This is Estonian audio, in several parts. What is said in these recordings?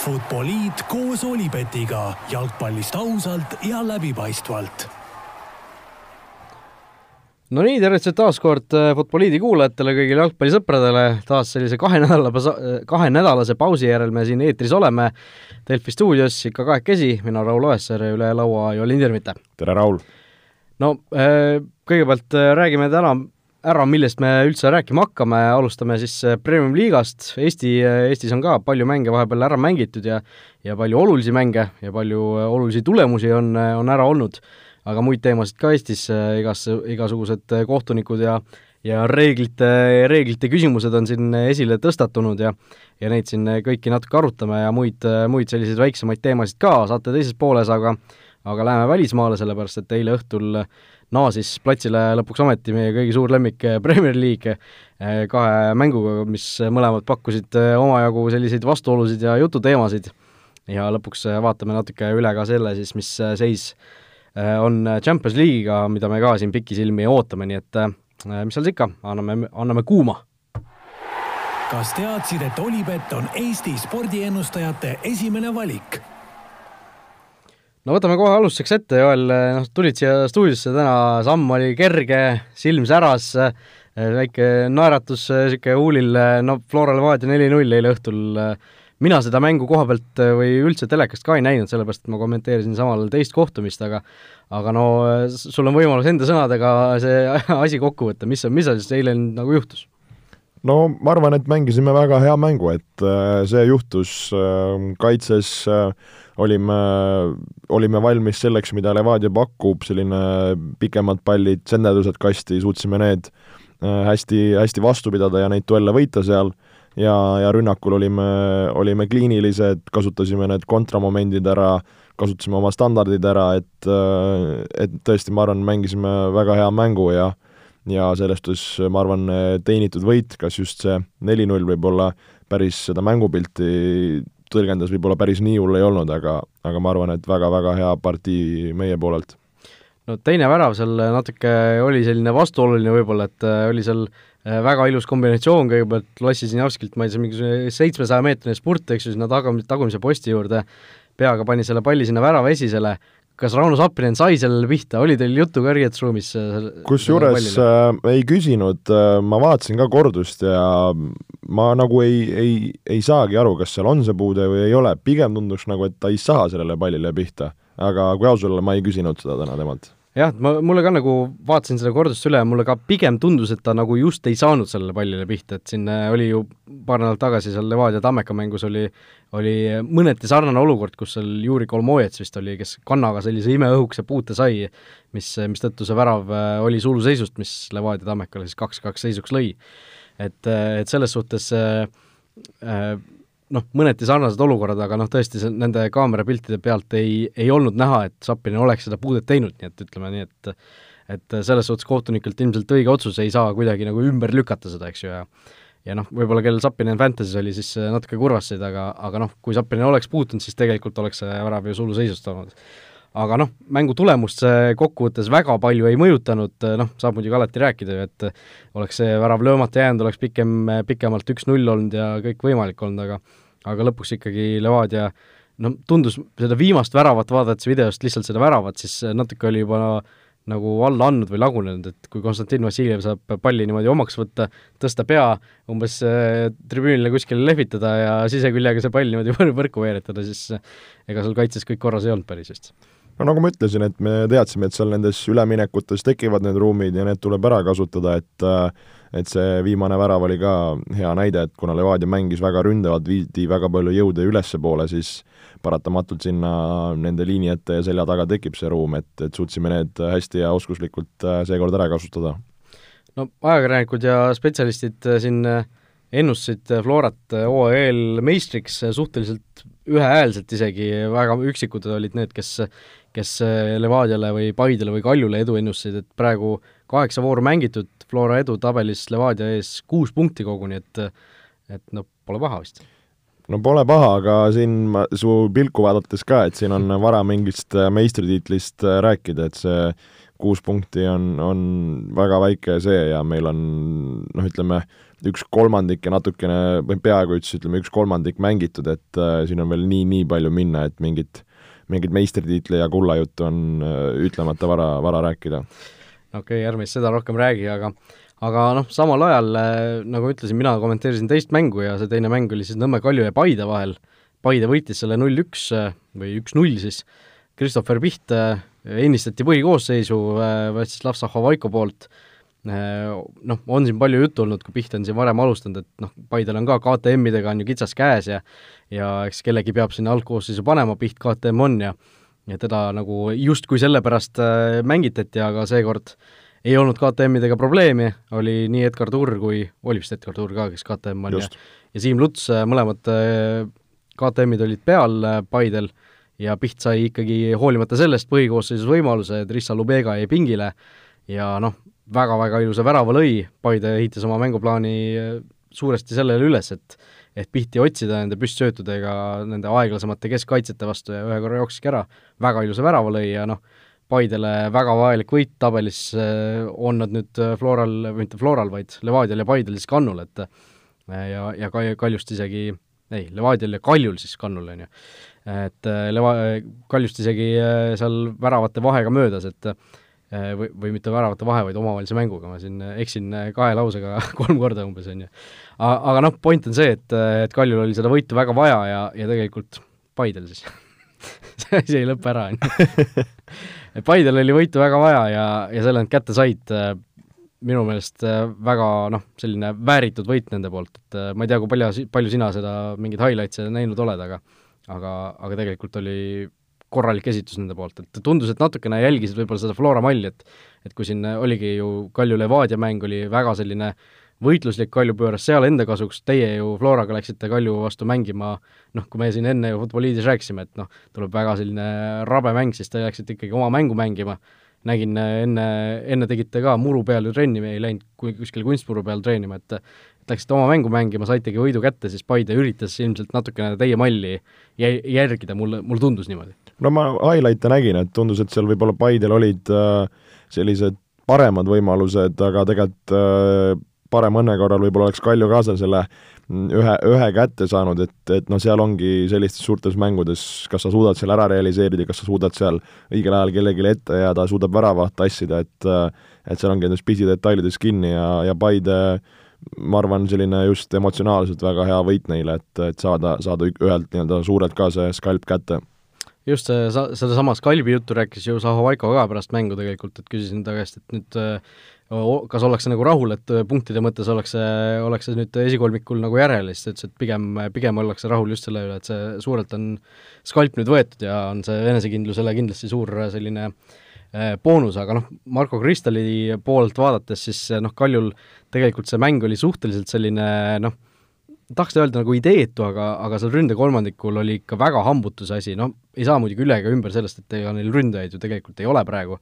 Futboliit koos Olipetiga jalgpallist ausalt ja läbipaistvalt. no nii, tervitused taas kord äh, Futboliidi kuulajatele, kõigile jalgpallisõpradele, taas sellise kahe nädala, kahenädalase pausi järel me siin eetris oleme. Delfi stuudios ikka kahekesi, mina, Raul Oessar ja üle laua Joel Indermitte. tere, Raul! no äh, kõigepealt äh, räägime täna ära, millest me üldse rääkima hakkame, alustame siis Premium liigast, Eesti, Eestis on ka palju mänge vahepeal ära mängitud ja ja palju olulisi mänge ja palju olulisi tulemusi on, on ära olnud. Aga muid teemasid ka Eestis, äh, igas, igasugused äh, kohtunikud ja ja reeglite, reeglite küsimused on siin esile tõstatunud ja ja neid siin kõiki natuke arutame ja muid, muid selliseid väiksemaid teemasid ka saate teises pooles, aga aga läheme välismaale, sellepärast et eile õhtul naasis platsile lõpuks ometi meie kõigi suur lemmik Premier League äh, kahe mänguga, mis mõlemad pakkusid omajagu selliseid vastuolusid ja jututeemasid. ja lõpuks vaatame natuke üle ka selle siis, mis seis on Champions League'iga, mida me ka siin pikisilmi ootame, nii et mis seal ikka, anname, anname kuuma. kas teadsid, et Olipet on Eesti spordiennustajate esimene valik? No võtame kohe alustuseks ette, Joel, noh, tulid siia stuudiosse täna, samm oli kerge, silm säras, väike naeratus niisugune huulil, no Flora Levadia neli-null eile õhtul. Mina seda mängu koha pealt või üldse telekast ka ei näinud, sellepärast et ma kommenteerisin samal teist kohtumist, aga aga no sul on võimalus enda sõnadega see asi kokku võtta, mis, mis seal siis eile nagu juhtus? No ma arvan, et mängisime väga hea mängu, et äh, see juhtus äh, kaitses olime, olime valmis selleks, mida Levadia pakub, selline pikemad pallid, senderdused kasti, suutsime need hästi, hästi vastu pidada ja neid duelle võita seal. Ja, ja rünnakul olime, olime kliinilised, kasutasime need kontramomendid ära, kasutasime oma standardid ära, et, et tõesti, ma arvan, mängisime väga hea mängu ja ja sellest siis, ma arvan, teenitud võit, kas just see neli-null võib-olla päris seda mängupilti tõlgendas, võib-olla päris nii hull ei olnud, aga, aga ma arvan, et väga-väga hea partii meie poolelt. no teine värav seal natuke oli selline vastuoluline võib-olla, et oli seal äh, Äh, väga ilus kombinatsioon, kõigepealt lassisin Javskilt, ma ei tea, mingisugune seitsmesaja meetrine spurt, eks ju, sinna tagam-, tagumise posti juurde, peaga pani selle palli sinna värava esisele, kas Rauno Sappinen sai sellele pihta, oli teil juttu ka riietusruumis? kusjuures äh, ei küsinud äh,, ma vaatasin ka kordust ja ma nagu ei, ei, ei saagi aru, kas seal on see puude või ei ole, pigem tunduks nagu, et ta ei saa sellele pallile pihta. aga kui aus olla, ma ei küsinud seda täna temalt jah, ma, mulle ka nagu vaatasin seda kordust üle ja mulle ka pigem tundus, et ta nagu just ei saanud sellele pallile pihta, et siin äh, oli ju paar nädalat tagasi seal Levadia Tammeka mängus oli, oli mõneti sarnane olukord, kus seal Juri Kolmojets vist oli, kes kannaga sellise imeõhukese puute sai, mis, mistõttu see värav äh, oli suluseisust, mis Levadia Tammekale siis kaks-kaks seisuks lõi. et, äh, et selles suhtes äh, noh, mõneti sarnased olukorrad, aga noh, tõesti see, nende kaamerapiltide pealt ei, ei olnud näha, et Zappinen oleks seda puudet teinud, nii et ütleme nii, et et selles suhtes kohtunikelt ilmselt õige otsus, ei saa kuidagi nagu ümber lükata seda, eks ju, ja ja noh, võib-olla kellel Zappinen Fantasy's oli, siis natuke kurvastasid, aga, aga noh, kui Zappinen oleks puutunud, siis tegelikult oleks see värav ju suluseisust olnud aga noh, mängu tulemust see kokkuvõttes väga palju ei mõjutanud, noh, saab muidugi alati rääkida ju, et oleks see värav löömata jäänud, oleks pikem, pikemalt üks-null olnud ja kõik võimalik olnud, aga aga lõpuks ikkagi Levadia no tundus seda viimast väravat vaadates videost, lihtsalt seda väravat, siis natuke oli juba nagu alla andnud või lagunenud, et kui Konstantin Vassiljev saab palli niimoodi omaks võtta, tõsta pea umbes äh, tribüünile kuskile lehvitada ja siseküljega see pall niimoodi võrku veeretada, siis ega seal kaitses kõik korras ei olnud päris vist no nagu ma ütlesin, et me teadsime, et seal nendes üleminekutes tekivad need ruumid ja need tuleb ära kasutada, et et see viimane värav oli ka hea näide, et kuna Levadia mängis väga ründavalt, viidi väga palju jõude ülespoole, siis paratamatult sinna nende liini ette ja selja taga tekib see ruum, et, et suutsime need hästi ja oskuslikult äh, seekord ära kasutada. no ajakirjanikud ja spetsialistid äh, siin äh, ennustasid Florat hooajal meistriks suhteliselt ühehäälselt isegi, väga üksikud olid need, kes kes äh, Levadiale või Paidele või Kaljule edu ennustasid, et praegu kaheksa vooru mängitud, Flora edu tabelis Levadia ees kuus punkti koguni, et et noh, pole paha vist. No pole paha, aga siin ma, su pilku vaadates ka, et siin on vara mingist äh, meistritiitlist äh, rääkida, et see kuus punkti on, on väga väike see ja meil on noh, ütleme, üks kolmandik ja natukene, või peaaegu üldse ütleme, üks kolmandik mängitud, et äh, siin on veel nii, nii palju minna, et mingit, mingit meistritiitli ja kulla juttu on äh, ütlemata vara, vara rääkida. okei okay,, ärme siis seda rohkem räägi, aga aga noh, samal ajal äh, nagu ütlesin, mina kommenteerisin teist mängu ja see teine mäng oli siis Nõmme Kalju ja Paide vahel. Paide võitis selle null-üks äh, või üks-null siis, Christopher Piht äh, ennistati põhikoosseisu Vastislav Zahovaiko poolt, noh, on siin palju juttu olnud, kui Piht on siin varem alustanud, et noh, Paidel on ka KTM-idega on ju kitsas käes ja ja eks kellegi peab sinna algkoosseisu panema, Piht KTM on ja ja teda nagu justkui sellepärast mängitati, aga seekord äh, ei olnud KTM-idega probleemi, oli nii Edgar Turr kui, oli vist Edgar Turr ka, kes KTM on Just. ja ja Siim Luts, äh, mõlemad äh, KTM-id olid peal äh, Paidel ja Piht sai ikkagi hoolimata sellest põhikoosseisus võimaluse, et Rissa Lubega jäi pingile ja noh, väga-väga ilusa värava lõi, Paide ehitas oma mänguplaani suuresti sellele üles, et et Pihti otsida nende püstsöötudega nende aeglasemate keskkaitsjate vastu ja ühe korra jookski ära, väga ilusa värava lõi ja noh, Paidele väga vajalik võit tabelis äh, on nad nüüd äh, Floral, või mitte Floral, vaid Levadial ja Paidel siis kannul, et äh, ja, ja Kaljust isegi, ei, Levadial ja Kaljul siis kannul, on ju. et Leva-, Kaljust isegi seal väravate vahega möödas, et või, või mitte väravate vahe, vaid omavahelise mänguga, ma siin eksin kahe lausega kolm korda umbes, on ju. aga noh, point on see, et, et Kaljul oli seda võitu väga vaja ja, ja tegelikult Paidel siis see asi ei lõpe ära, on ju. Paidel oli võitu väga vaja ja, ja selle nad kätte said, äh, minu meelest äh, väga noh, selline vääritud võit nende poolt, et äh, ma ei tea, kui palju, palju sina seda mingeid highlights'e näinud oled, aga aga, aga tegelikult oli korralik esitus nende poolt, et tundus, et natukene jälgisid võib-olla seda Flora malli, et et kui siin oligi ju Kalju Levadia mäng oli väga selline võitluslik Kalju pööras seal enda kasuks, teie ju Floraga läksite Kalju vastu mängima, noh, kui me siin enne ju Futboliidis rääkisime, et noh, tuleb väga selline rabe mäng, siis te läksite ikkagi oma mängu mängima, nägin enne, enne tegite ka muru peal ju trenni, ei läinud kuskil kunstmuru peal treenima, et läksite oma mängu mängima, saitegi võidu kätte, siis Paide üritas ilmselt natukene teie malli jä-, järgida, mulle, mulle tundus niimoodi. No ma highlight'e nägin, et tundus, et seal võib-olla Paidel olid äh, sellised paremad võimalused, aga tegelikult äh, parema õnne korral võib-olla oleks Kalju ka seal selle ühe, ühe kätte saanud, et, et noh, seal ongi sellistes suurtes mängudes, kas sa suudad seal ära realiseerida, kas sa suudad seal õigel ajal kellelegi ette jääda, suudab värava tassida, et et seal ongi nendes pisidetailides kinni ja, ja Paide ma arvan, selline just emotsionaalselt väga hea võit neile, et, et saada, saada ühelt nii-öelda suurelt ka see skalp kätte just see, sa, sedasama Skalbi juttu rääkis ju Saho Vaiko ka pärast mängu tegelikult, et küsisin ta käest, et nüüd kas ollakse nagu rahul, et äh, punktide mõttes ollakse, ollakse nüüd esikolmikul nagu järel, siis ta ütles, et pigem, pigem ollakse rahul just selle üle, et see suurelt on skalp nüüd võetud ja on see enesekindlusele kindlasti suur äh, selline äh, boonus, aga noh, Marko Kristali poolt vaadates siis noh, Kaljul tegelikult see mäng oli suhteliselt selline noh, tahaks öelda nagu ideetu, aga, aga seal ründekolmandikul oli ikka väga hambutuse asi, noh, ei saa muidugi üle ega ümber sellest, et ega neil ründajaid ju tegelikult ei ole praegu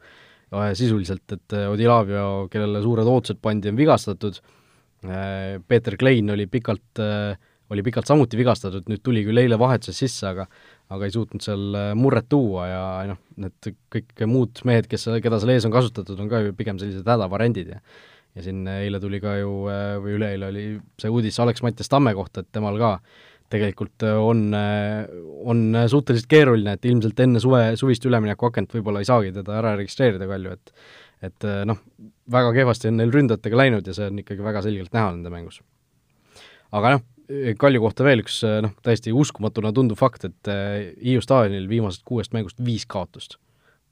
sisuliselt, et äh, Odilavio, kellele suured ootused pandi, on vigastatud, äh, Peeter Klein oli pikalt, oli pikalt samuti vigastatud, nüüd tuli küll eile vahetuses sisse, aga aga ei suutnud seal murret tuua ja noh, need kõik muud mehed, kes, keda seal ees on kasutatud, on ka ju pigem sellised hädavariandid ja ja siin eile tuli ka ju, või üleeile oli see uudis Alex-Mattias Tamme kohta, et temal ka tegelikult äh, on, äh, on suhteliselt keeruline, et ilmselt enne suve, suvist üleminekuakent võib-olla ei saagi teda ära registreerida, Kalju, et et äh, noh, väga kehvasti on neil ründajatega läinud ja see on ikkagi väga selgelt näha nende mängus. aga noh, Kalju kohta veel üks noh, täiesti uskumatuna tunduv fakt, et Hiiu staadionil viimasest kuuest mängust viis kaotust.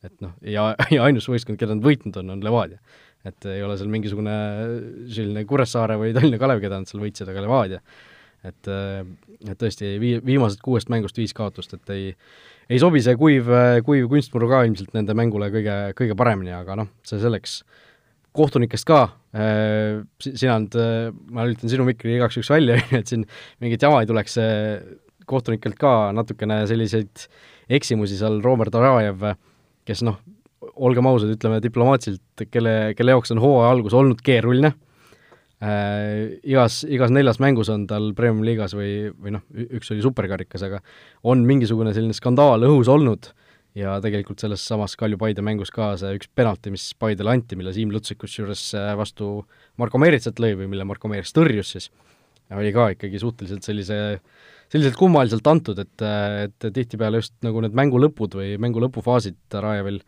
et noh, ja, ja ainus võistkond, keda nad võitnud on, on Levadia. Et ei ole seal mingisugune selline Kuressaare või Tallinna Kalev, keda nad seal võitsid, aga Levadia et, et tõesti vii-, viimased kuuest mängust viis kaotust, et ei ei sobi see kuiv, kuiv kunstmuru ka ilmselt nende mängule kõige, kõige paremini, aga noh, see selleks. kohtunikest ka sina nüüd, ma lülitan sinu mikri igaks juhuks välja, et siin mingit jama ei tuleks, kohtunikelt ka natukene selliseid eksimusi seal, Robert Arajev, kes noh, olgem ausad, ütleme diplomaatiliselt, kelle, kelle jaoks on hooaja algus olnud keeruline äh, igas, igas neljas mängus on tal Premium-liigas või, või noh, üks oli superkarikas, aga on mingisugune selline skandaal õhus olnud ja tegelikult selles samas Kalju-Paide mängus ka see üks penalti, mis Paidele anti, mille Siim Lutsik kusjuures äh, vastu Marko Meeritsat lõi või mille Marko Meerits tõrjus siis, oli ka ikkagi suhteliselt sellise, selliselt kummaliselt antud, et, et tihtipeale just nagu need mängu lõpud või mängu lõpufaasid Rajevil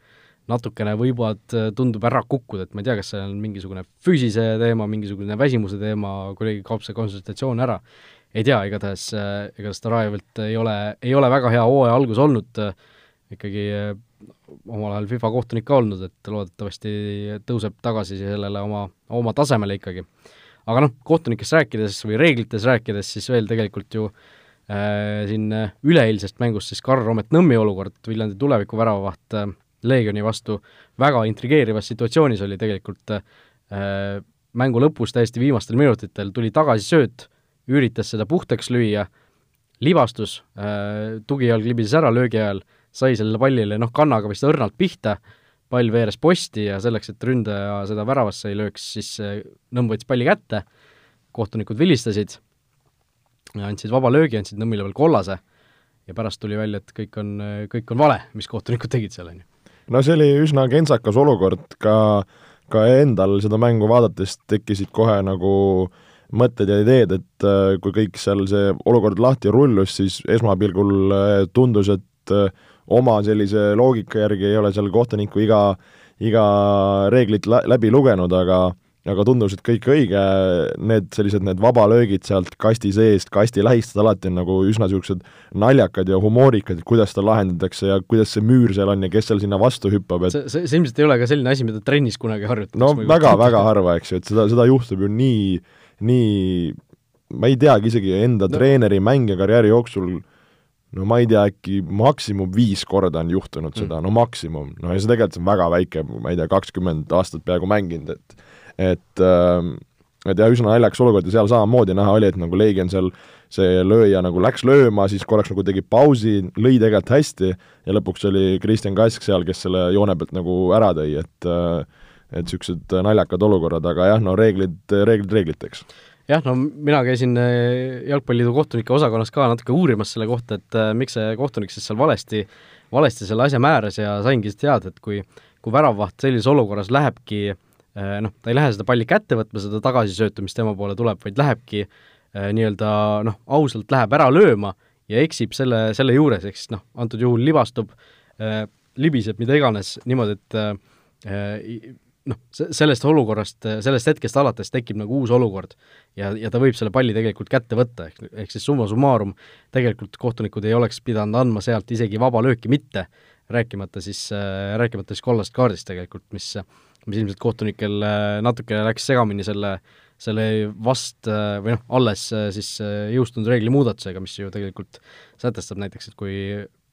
natukene võivad, tundub ära kukkuda, et ma ei tea, kas see on mingisugune füüsise teema, mingisugune väsimuse teema, kuidagi kaob see kontsentratsioon ära, ei tea, igatahes, igatahes Tarajevilt ei ole, ei ole väga hea hooaja algus olnud äh,, ikkagi omal ajal FIFA kohtunik ka olnud, et loodetavasti tõuseb tagasi sellele oma, oma tasemele ikkagi. aga noh, kohtunikest rääkides või reeglitest rääkides, siis veel tegelikult ju äh, siin üleeilsest mängust siis Karl Romet Nõmmi olukord, Viljandi tuleviku väravavaht äh, Leegioni vastu väga intrigeerivas situatsioonis oli tegelikult äh, mängu lõpus täiesti viimastel minutitel tuli tagasi sööt, üritas seda puhtaks lüüa, libastus äh,, tugijalg libises ära löögi ajal äh,, sai sellele pallile noh, kannaga vist õrnalt pihta, pall veeres posti ja selleks, et ründaja seda väravasse ei lööks, siis Nõmm võttis palli kätte, kohtunikud vilistasid, andsid vaba löögi, andsid Nõmmile veel kollase ja pärast tuli välja, et kõik on, kõik on vale, mis kohtunikud tegid seal, on ju. No see oli üsna kentsakas olukord, ka, ka endal seda mängu vaadates tekkisid kohe nagu mõtted ja ideed, et äh, kui kõik seal see olukord lahti rullus, siis esmapilgul äh, tundus, et äh, oma sellise loogika järgi ei ole seal kohtuniku iga, iga reeglit lä läbi lugenud, aga aga tundus, et kõik õige, need sellised, need vabalöögid sealt kasti seest, kasti lähistad alati on nagu üsna niisugused naljakad ja humoorikad, et kuidas seda lahendatakse ja kuidas see müür seal on ja kes seal sinna vastu hüppab, et see, see, see ilmselt ei ole ka selline asi, mida trennis kunagi harjutatakse. no väga-väga harva, eks ju, et seda, seda juhtub ju nii, nii ma ei teagi isegi enda no. treeneri mängijakarjääri jooksul no ma ei tea, äkki maksimum viis korda on juhtunud mm. seda, no maksimum, no ja see tegelikult on väga väike, ma ei tea, kakskümmend aastat peaaegu mänginud, et et äh, et jah, üsna naljakas olukord ja seal samamoodi näha oli, et nagu Leegion seal see lööja nagu läks lööma, siis korraks nagu tegi pausi, lõi tegelikult hästi ja lõpuks oli Kristjan Kask seal, kes selle joone pealt nagu ära tõi, et äh, et niisugused naljakad olukorrad, aga jah, no reeglid, reeglid reegliteks. Jah, no mina käisin äh, Jalgpalliliidu kohtunike osakonnas ka natuke uurimas selle kohta, et äh, miks see kohtunik siis seal valesti, valesti selle asja määras ja saingi siis teada, et kui, kui väravvaht sellises olukorras lähebki äh, noh, ta ei lähe seda palli kätte võtma, seda tagasisöötu, mis tema poole tuleb, vaid lähebki nii-öelda noh, ausalt läheb ära lööma ja eksib selle, selle juures, ehk siis noh, antud juhul libastub, libiseb, mida iganes, niimoodi, et noh, sellest olukorrast, sellest hetkest alates tekib nagu uus olukord ja, ja ta võib selle palli tegelikult kätte võtta, ehk, ehk siis summa summarum tegelikult kohtunikud ei oleks pidanud andma sealt isegi vaba lööki mitte, rääkimata siis äh,, rääkimata siis kollasest kaardist tegelikult, mis, mis ilmselt kohtunikel äh, natuke läks segamini selle, selle vast äh, või noh, alles äh, siis jõustunud reegli muudatusega, mis ju tegelikult sätestab näiteks, et kui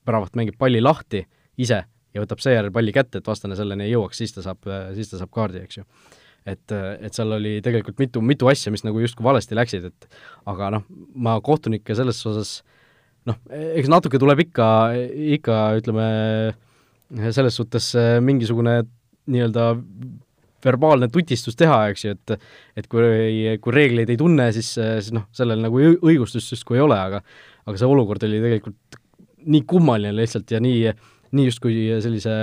väravat mängib palli lahti ise, ja võtab seejärel palli kätte, et vastane selleni ei jõuaks, siis ta saab, siis ta saab kaardi, eks ju. et, et seal oli tegelikult mitu, mitu asja, mis nagu justkui valesti läksid, et aga noh, ma kohtunikke selles osas noh, eks natuke tuleb ikka, ikka ütleme, selles suhtes mingisugune nii-öelda verbaalne tutistus teha, eks ju, et et kui, kui reegleid ei tunne, siis, siis noh, sellel nagu õigustust justkui ei ole, aga aga see olukord oli tegelikult nii kummaline lihtsalt ja nii äh, nii justkui sellise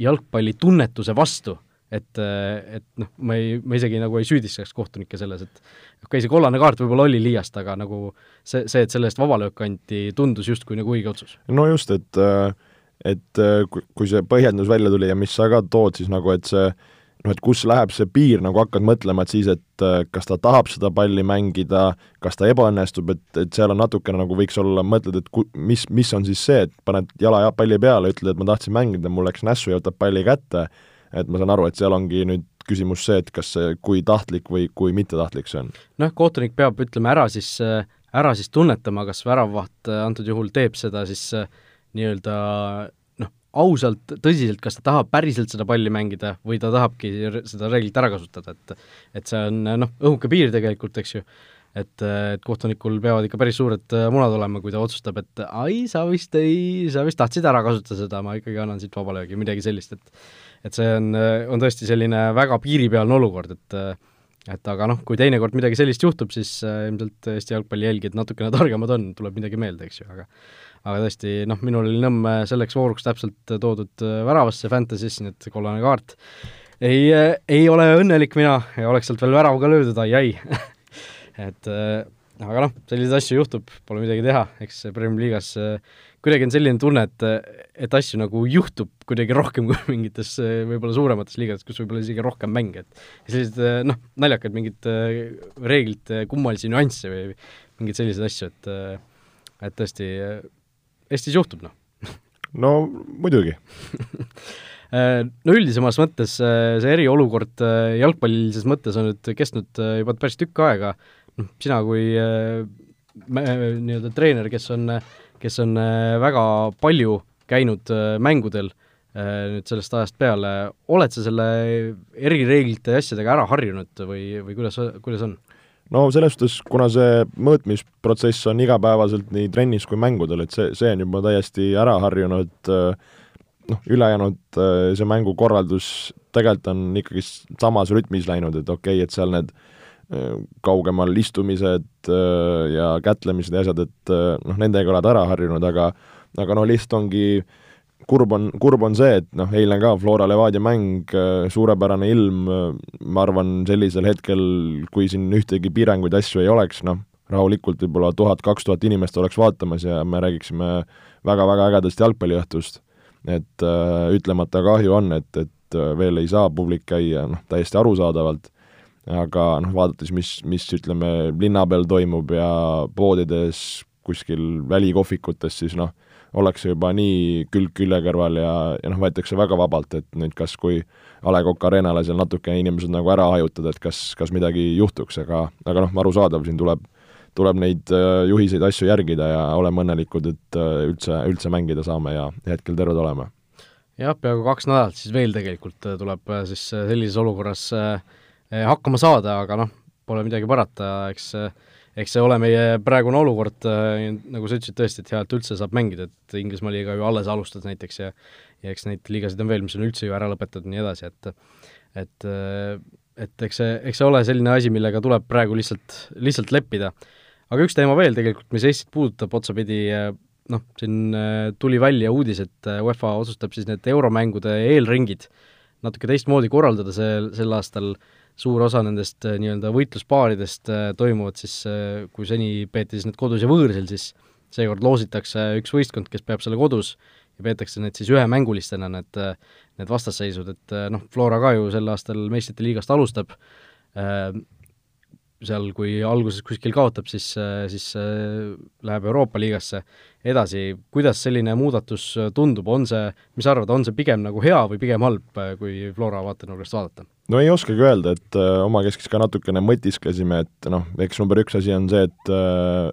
jalgpallitunnetuse vastu, et, et noh, ma ei, ma isegi nagu ei süüdistaks kohtunikke selles, et okei okay,, see kollane kaart võib-olla oli liiast, aga nagu see, see, et selle eest vabalöök anti, tundus justkui nagu õige otsus. no just, et et kui see põhjendus välja tuli ja mis sa ka tood, siis nagu et see noh, et kus läheb see piir, nagu hakkad mõtlema, et siis, et äh, kas ta tahab seda palli mängida, kas ta ebaõnnestub, et, et seal on natukene nagu võiks olla, mõtled, et ku-, mis, mis on siis see, et paned jala palli peale, ütled, et ma tahtsin mängida, mul läks nässu ja võtab palli kätte, et ma saan aru, et seal ongi nüüd küsimus see, et kas see, kui tahtlik või kui mittetahtlik see on? noh, kohtunik peab ütlema ära siis, ära siis tunnetama, kas väravvaht antud juhul teeb seda siis nii-öelda ausalt, tõsiselt, kas ta tahab päriselt seda palli mängida või ta tahabki seda reeglit ära kasutada, et et see on noh, õhuke piir tegelikult, eks ju, et, et kohtunikul peavad ikka päris suured munad olema, kui ta otsustab, et ai, sa vist ei, sa vist tahtsid ära kasutada seda, ma ikkagi annan siit vabalöögi, midagi sellist, et et see on, on tõesti selline väga piiripealne olukord, et et aga noh, kui teinekord midagi sellist juhtub, siis äh, ilmselt Eesti jalgpalli jälgijad natukene targemad on, tuleb midagi meelde, eks ju, aga aga tõesti, noh, minul oli Nõmme selleks vooruks täpselt toodud väravasse Fantasy'sse, nii et kollane kaart. Ei, ei ole õnnelik mina ja oleks sealt veel värav ka löödud, ai-ai et aga noh, selliseid asju juhtub, pole midagi teha, eks Premier League'as kuidagi on selline tunne, et, et asju nagu juhtub kuidagi rohkem kui mingites võib-olla suuremates liigades, kus võib-olla isegi rohkem mänge, et sellised noh, naljakad mingid reeglite kummalisi nüansse või mingeid selliseid asju, et et tõesti, Eestis juhtub, noh. no muidugi no üldisemas mõttes see eriolukord jalgpallilises mõttes on nüüd kestnud juba päris tükk aega, noh, sina kui nii-öelda treener, kes on äh, kes on äh, väga palju käinud äh, mängudel äh, nüüd sellest ajast peale, oled sa selle erireeglite ja asjadega ära harjunud või, või kuidas, kuidas on? no selles suhtes, kuna see mõõtmisprotsess on igapäevaselt nii trennis kui mängudel, et see, see on juba täiesti ära harjunud, noh, ülejäänud see mängukorraldus tegelikult on ikkagi samas rütmis läinud, et okei okay,, et seal need äh, kaugemal istumised äh, ja kätlemised ja asjad, et äh, noh, nendega oled ära harjunud, aga aga no lihtsalt ongi kurb on, kurb on see, et noh, eile ka Flora Levadia mäng, äh, suurepärane ilm, ma arvan, sellisel hetkel, kui siin ühtegi piiranguid, asju ei oleks, noh, rahulikult võib-olla tuhat, kaks tuhat inimest oleks vaatamas ja me räägiksime väga-väga ägedast jalgpalliõhtust. et äh, ütlemata kahju on, et, et veel ei saa publik käia, noh, täiesti arusaadavalt aga noh, vaadates, mis, mis ütleme, linna peal toimub ja poodides, kuskil välikohvikutes, siis noh, ollakse juba nii külg külje kõrval ja, ja noh, võetakse väga vabalt, et nüüd kas, kui A Le Coq Arena'le seal natuke inimesed nagu ära hajutada, et kas, kas midagi juhtuks, aga, aga noh, arusaadav, siin tuleb, tuleb neid äh, juhiseid, asju järgida ja oleme õnnelikud, et äh, üldse, üldse mängida saame ja hetkel terved oleme. jah, peaaegu kaks nädalat siis veel tegelikult äh, tuleb siis sellises olukorras äh, hakkama saada, aga noh, pole midagi parata, eks eks see ole meie praegune olukord, eh, nagu sa ütlesid tõesti, et hea, et üldse saab mängida, et Inglismaa liiga ju alles alustas näiteks ja ja eks neid liigasid on veel, mis on üldse ju ära lõpetatud ja nii edasi, et et et eks see, eks see ole selline asi, millega tuleb praegu lihtsalt, lihtsalt leppida. aga üks teema veel tegelikult, mis Eestit puudutab otsapidi, noh, siin tuli välja uudis, et UEFA otsustab siis need euromängude eelringid natuke teistmoodi korraldada sel, sel aastal äh, suur osa nendest äh, nii-öelda võitluspaaridest äh, toimuvad siis, äh, kui seni peeti siis need kodus ja võõrsil, siis seekord loositakse üks võistkond, kes peab selle kodus ja peetakse need siis ühemängulistena, need, need vastasseisud, et noh, Flora ka ju sel aastal meistrite liigast alustab, seal kui alguses kuskil kaotab, siis, siis läheb Euroopa liigasse edasi, kuidas selline muudatus tundub, on see, mis sa arvad, on see pigem nagu hea või pigem halb, kui Flora vaatenurgast vaadata? no ei oskagi öelda, et äh, omakeskis ka natukene mõtisklesime, et noh, eks number üks asi on see, et äh,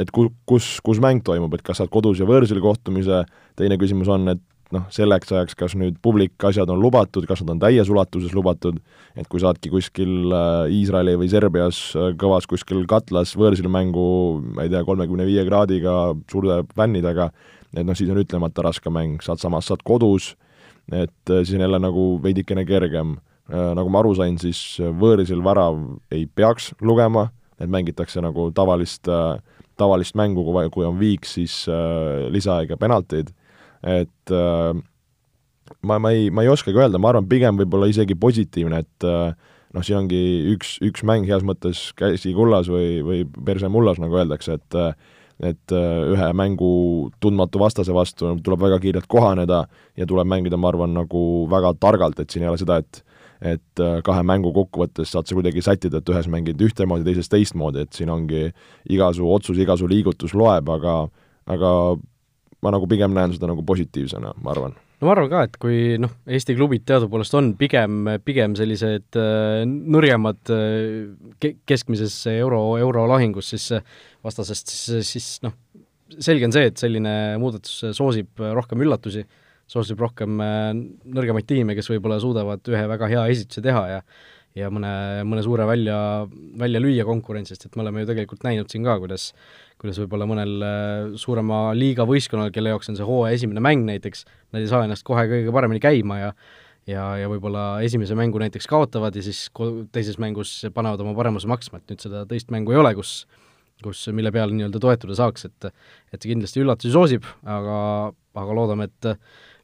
et ku-, kus, kus mäng toimub, et kas saad kodus ja võõrsil kohtumise, teine küsimus on, et noh, selleks ajaks, kas nüüd publik asjad on lubatud, kas nad on täies ulatuses lubatud, et kui saadki kuskil äh, Iisraeli või Serbias äh, kõvas kuskil katlas võõrsil mängu, ma ei tea, kolmekümne viie kraadiga suurte fännidega, et noh, siis on ütlemata raske mäng, saad samas, saad kodus, et äh, siis on jälle nagu veidikene kergem. Nagu ma aru sain, siis võõrsil värav ei peaks lugema, et mängitakse nagu tavalist, tavalist mängu, kui, on viik, siis lisaaeg ja penaltid, et ma, ma ei, ma ei oskagi öelda, ma arvan, pigem võib-olla isegi positiivne, et noh, siin ongi üks, üks mäng heas mõttes käsi kullas või, või perse mullas, nagu öeldakse, et et ühe mängu tundmatu vastase vastu tuleb väga kiirelt kohaneda ja tuleb mängida, ma arvan, nagu väga targalt, et siin ei ole seda, et et äh, kahe mängu kokkuvõttes saad sa kuidagi sättida, et ühes mängid ühtemoodi, teises teistmoodi, et siin ongi iga su otsus, iga su liigutus loeb, aga aga ma nagu pigem näen seda nagu positiivsena, ma arvan. No ma arvan ka, et kui noh, Eesti klubid teadupoolest on pigem, pigem sellised äh, nõrgemad äh, ke-, keskmises euro, eurolahingus, siis vastasest, siis, siis noh, selge on see, et selline muudatus soosib rohkem üllatusi soosib rohkem äh, nõrgemaid tiime, kes võib-olla suudavad ühe väga hea esituse teha ja ja mõne, mõne suure välja, välja lüüa konkurentsist, et me oleme ju tegelikult näinud siin ka, kuidas kuidas võib-olla mõnel äh, suurema liiga võistkonnal, kelle jaoks on see hooaja esimene mäng näiteks, nad ei saa ennast kohe kõige paremini käima ja ja, ja võib-olla esimese mängu näiteks kaotavad ja siis teises mängus panevad oma paremuse maksma, et nüüd seda teist mängu ei ole, kus kus, mille peale nii-öelda toetuda saaks, et et see kindlasti üllatusi soosib, aga, aga loodame, et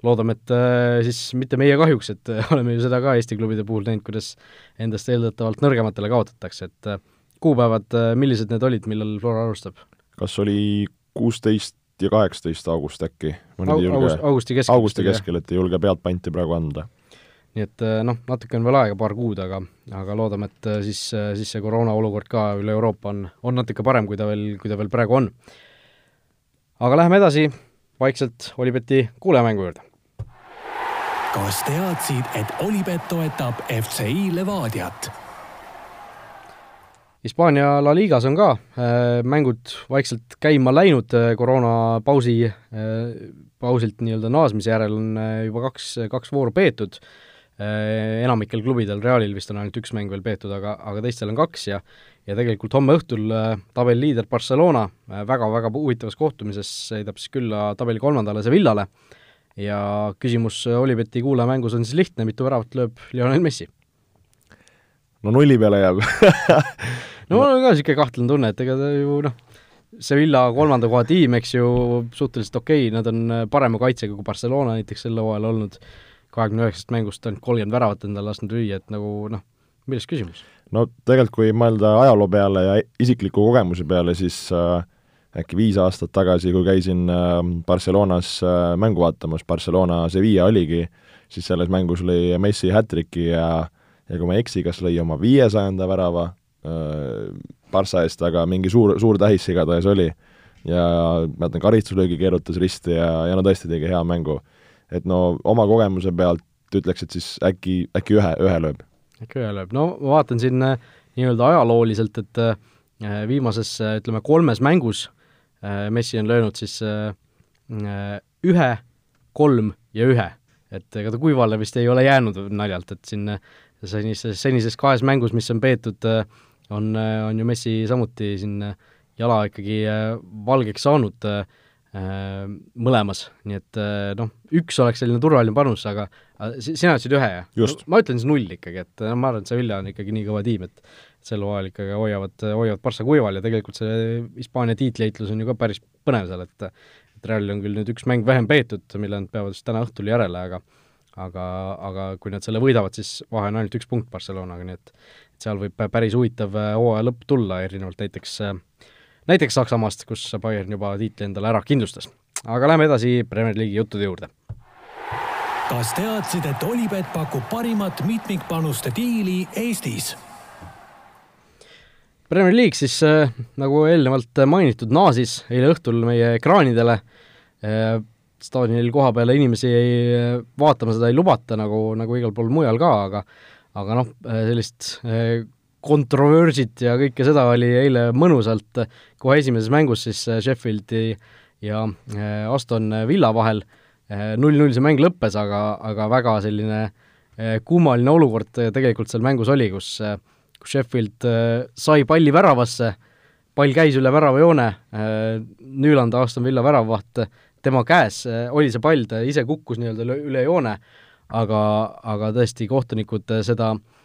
loodame, et äh, siis mitte meie kahjuks, et oleme ju seda ka Eesti klubide puhul näinud, kuidas endast eeldatavalt nõrgematele kaotatakse, et äh, kuupäevad, äh, millised need olid, millal Flora alustab? kas oli kuusteist ja kaheksateist august äkki? august, augusti keskel. augusti keskel, et ei julge pealt panti praegu anda nii et äh, noh, natuke on veel aega, paar kuud, aga, aga loodame, et äh, siis, äh, siis see koroona olukord ka üle Euroopa on, on natuke parem, kui ta veel, kui ta veel praegu on. aga läheme edasi vaikselt Olibeti kuulajamängu juurde. Kas teadsid, et Olipet toetab FCI Levadiat? Hispaania La Ligas on ka äh, mängud vaikselt käima läinud äh, koroonapausi äh,, pausilt nii-öelda naasmise järel on äh, juba kaks, kaks vooru peetud äh,, Äh, enamikel klubidel, Realil vist on ainult üks mäng veel peetud, aga, aga teistel on kaks ja ja tegelikult homme õhtul äh, tabeliliider Barcelona äh, väga-väga huvitavas kohtumises sõidab siis külla tabeli kolmandale Sevillale ja küsimus Olibeti kuulajamängus on siis lihtne, mitu väravat lööb Lionel Messi? no nulli peale jääb no mul on ka niisugune kahtlane tunne, et ega ta ju noh, Sevilla kolmanda koha tiim, eks ju, suhteliselt okei okay,, nad on parema kaitsega kui Barcelona näiteks sel hooajal olnud kahekümne üheksast mängust ainult kolmkümmend väravat endale lasknud lüüa, et nagu noh, milles küsimus? no tegelikult, kui mõelda ajaloo peale ja isikliku kogemuse peale, siis äh, äkki viis aastat tagasi, kui käisin äh, Barcelonas äh, mängu vaatamas, Barcelona Sevilla oligi, siis selles mängus lõi Messi hat-tricki ja ja kui ma ei eksi, kas lõi oma viiesajanda värava äh, Barca eest, aga mingi suur, suur tähis igatahes oli. ja mäletan, karistuslöögi keerutas risti ja, ja no tõesti tegi hea mängu et no oma kogemuse pealt ütleks, et siis äkki, äkki ühe, ühe lööb. äkki ühe lööb, no ma vaatan siin äh, nii-öelda ajalooliselt, et viimases ütleme, kolmes mängus Messi on löönud siis ühe, kolm ja ühe. et ega ta kuivale vist ei ole jäänud naljalt, et siin senises, senises kahes mängus, mis on peetud, on, on ju Messi samuti siin jala ikkagi valgeks saanud äh, Äh, mõlemas, nii et äh, noh, üks oleks selline turvaline panus, aga sina ütlesid ühe, jah? Ma ütlen siis null ikkagi, et no ma arvan, et Sevilla on ikkagi nii kõva tiim, et sel hooajal ikkagi hoiavad, hoiavad Barca kuival ja tegelikult see Hispaania tiitliheitlus on ju ka päris põnev seal, et et Realil on küll nüüd üks mäng vähem peetud, mille nad peavad siis täna õhtul järele, aga aga, aga kui nad selle võidavad, siis vahe on ainult üks punkt Barcelonaga, nii et seal võib päris huvitav äh, hooaja lõpp tulla, erinevalt näiteks äh, näiteks Saksamaast, kus Bayern juba tiitli endale ära kindlustas. aga lähme edasi Premier League'i juttude juurde. kas teadsid, et Olipet pakub parimat mitmikpanuste diili Eestis? Premier League siis äh, nagu eelnevalt mainitud, naasis eile õhtul meie ekraanidele. Äh,, staadionil koha peale inimesi ei, äh, vaatama seda ei lubata, nagu, nagu igal pool mujal ka, aga aga noh, äh, sellist äh, kontroversit ja kõike seda oli eile mõnusalt kohe esimeses mängus siis äh, Sheffieldi ja äh, Aston Villa vahel, äh, null-null see mäng lõppes, aga, aga väga selline kummaline olukord tegelikult seal mängus oli, kus, kus Sheffield sai palli väravasse, pall käis üle väravajoone, Nüüland, Aston Villa väravavaht, tema käes oli see pall, ta ise kukkus nii-öelda üle, joone, aga, aga tõesti, kohtunikud seda äh,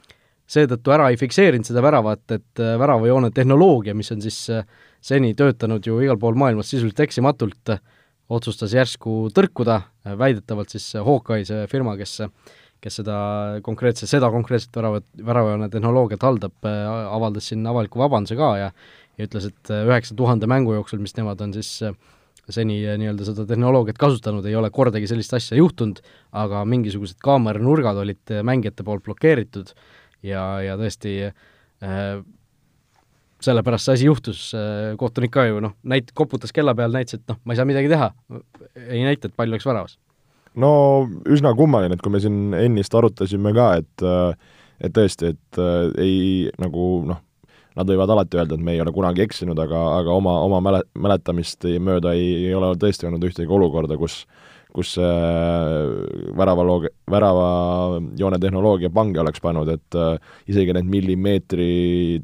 seetõttu ära ei fikseerinud seda väravat, et äh, väravajoone tehnoloogia, mis on siis äh, seni töötanud ju igal pool maailmas sisuliselt eksimatult, otsustas järsku tõrkuda, väidetavalt siis Hawkeye, see firma, kes kes seda konkreetse, seda konkreetset väravat, väravajoone tehnoloogiat haldab, äh, avaldas siin avaliku vabanduse ka ja ja ütles, et üheksa tuhande mängu jooksul, mis nemad on siis seni nii-öelda seda tehnoloogiat kasutanud, ei ole kordagi sellist asja juhtunud, aga mingisugused kaameranurgad olid mängijate poolt blokeeritud ja, ja tõesti äh, sellepärast see asi juhtus äh,, kohtunik ka ju noh, näit-, koputas kella peal, näitas, et noh, ma ei saa midagi teha, ei näita, et pall läks väravas. No üsna kummaline, et kui me siin ennist arutasime ka, et et tõesti, et äh, ei nagu noh, nad võivad alati öelda, et me ei ole kunagi eksinud, aga, aga oma, oma mäle-, mäletamist mööda ei, ei ole tõesti olnud ühtegi olukorda, kus kus see väravaloog-, väravajoone tehnoloogia pange oleks pannud, et äh, isegi need millimeetri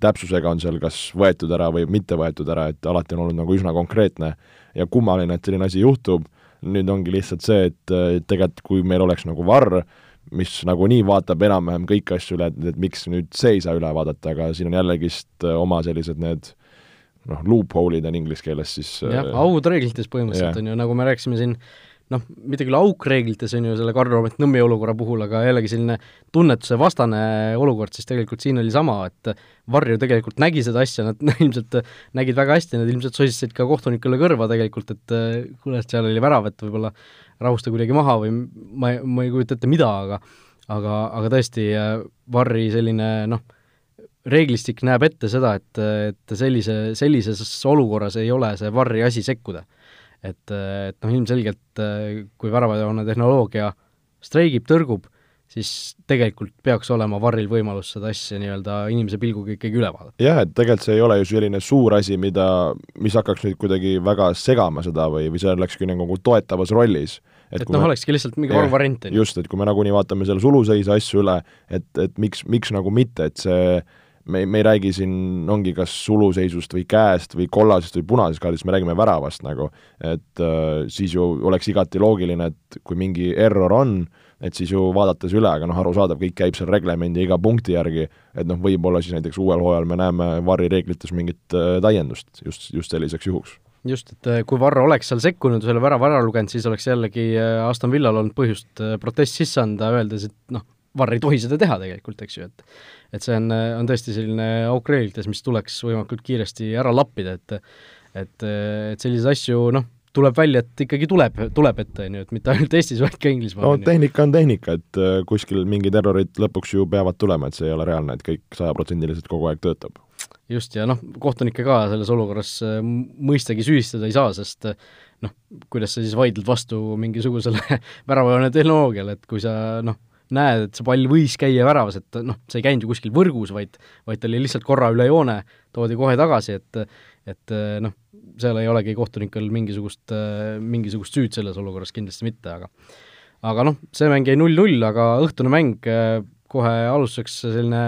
täpsusega on seal kas võetud ära või mitte võetud ära, et alati on olnud nagu üsna konkreetne ja kummaline, et selline asi juhtub, nüüd ongi lihtsalt see, et tegelikult kui meil oleks nagu varr, mis nagunii vaatab enam-vähem kõiki asju üle, et, miks nüüd see ei saa üle vaadata, aga siin on jällegist oma sellised need noh, loophole'id on inglise keeles siis jah, aud reeglites põhimõtteliselt yeah. on ju, nagu me rääkisime siin noh, mitte küll auk reeglites, on ju, selle Karl-Robert Nõmmi olukorra puhul, aga jällegi selline tunnetuse vastane olukord, siis tegelikult siin oli sama, et Varju tegelikult nägi seda asja, nad ilmselt nägid väga hästi, nad ilmselt sosistasid ka kohtunikule kõrva tegelikult, et kuule, et seal oli värav, et võib-olla rahusta kuidagi maha või ma, ma ei kujuta ette, mida, aga aga, aga tõesti, Varri selline noh, reeglistik näeb ette seda, et, et sellise, sellises olukorras ei ole see Varri asi sekkuda et, et noh, ilmselgelt kui väravajoone tehnoloogia streigib, tõrgub, siis tegelikult peaks olema varril võimalus seda asja nii-öelda inimese pilguga ikkagi üle vaadata. jah, et tegelikult see ei ole ju selline suur asi, mida, mis hakkaks nüüd kuidagi väga segama seda või, või see olekski nagu toetavas rollis. et, et noh olekski lihtsalt mingi varuvariant, just, et kui me nagunii vaatame selle suluseise asju üle, et, et miks, miks nagu mitte, et see me, me ei räägi siin, ongi kas suluseisust või käest või kollasest või punasest kaardist, me räägime väravast nagu, et äh, siis ju oleks igati loogiline, et kui mingi error on, et siis ju vaadates üle, aga noh, arusaadav, kõik käib seal reglemendi iga punkti järgi, et noh, võib-olla siis näiteks uuel hooajal me näeme VAR-i reeglites mingit äh, täiendust just, just selliseks juhuks. Just, et äh, kui Varro oleks seal sekkunud selle värava ära lugenud, siis oleks jällegi äh, Aston Villal olnud põhjust äh, protest sisse anda, öeldes, et noh, Varr ei tohi seda teha tegelikult, eks ju, et et see on, on tõesti selline auk reeglites, mis tuleks võimalikult kiiresti ära lappida, et et, et selliseid asju noh, tuleb välja, et ikkagi tuleb, tuleb ette, on ju, et mitte ainult Eestis, vaid ka Inglismaal. no tehnika on tehnika, et äh, kuskil mingid errorid lõpuks ju peavad tulema, et see ei ole reaalne, et kõik sajaprotsendiliselt kogu aeg töötab. just, ja noh, kohtunikke ka selles olukorras äh, mõistagi süüdistada ei saa, sest äh, noh, kuidas sa siis vaidled vastu mingisugusele väravajoone tehnoloogiale, et kui sa noh, näed, et see pall võis käia väravas, et noh, see ei käinud ju kuskil võrgus, vaid vaid ta oli lihtsalt korra üle joone, toodi kohe tagasi, et et noh, seal ei olegi kohtunikel mingisugust, mingisugust süüd selles olukorras kindlasti mitte, aga aga noh, see mäng jäi null-null, aga õhtune mäng kohe alustuseks selline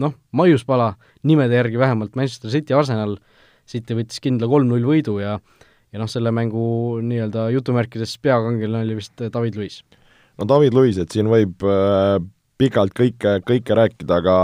noh, maiuspala, nimede järgi vähemalt, Manchester City, Arsenal, City võttis kindla kolm-null võidu ja ja noh, selle mängu nii-öelda jutumärkides peakangelane oli vist David Luiz no David Luiz, et siin võib äh, pikalt kõike, kõike rääkida, aga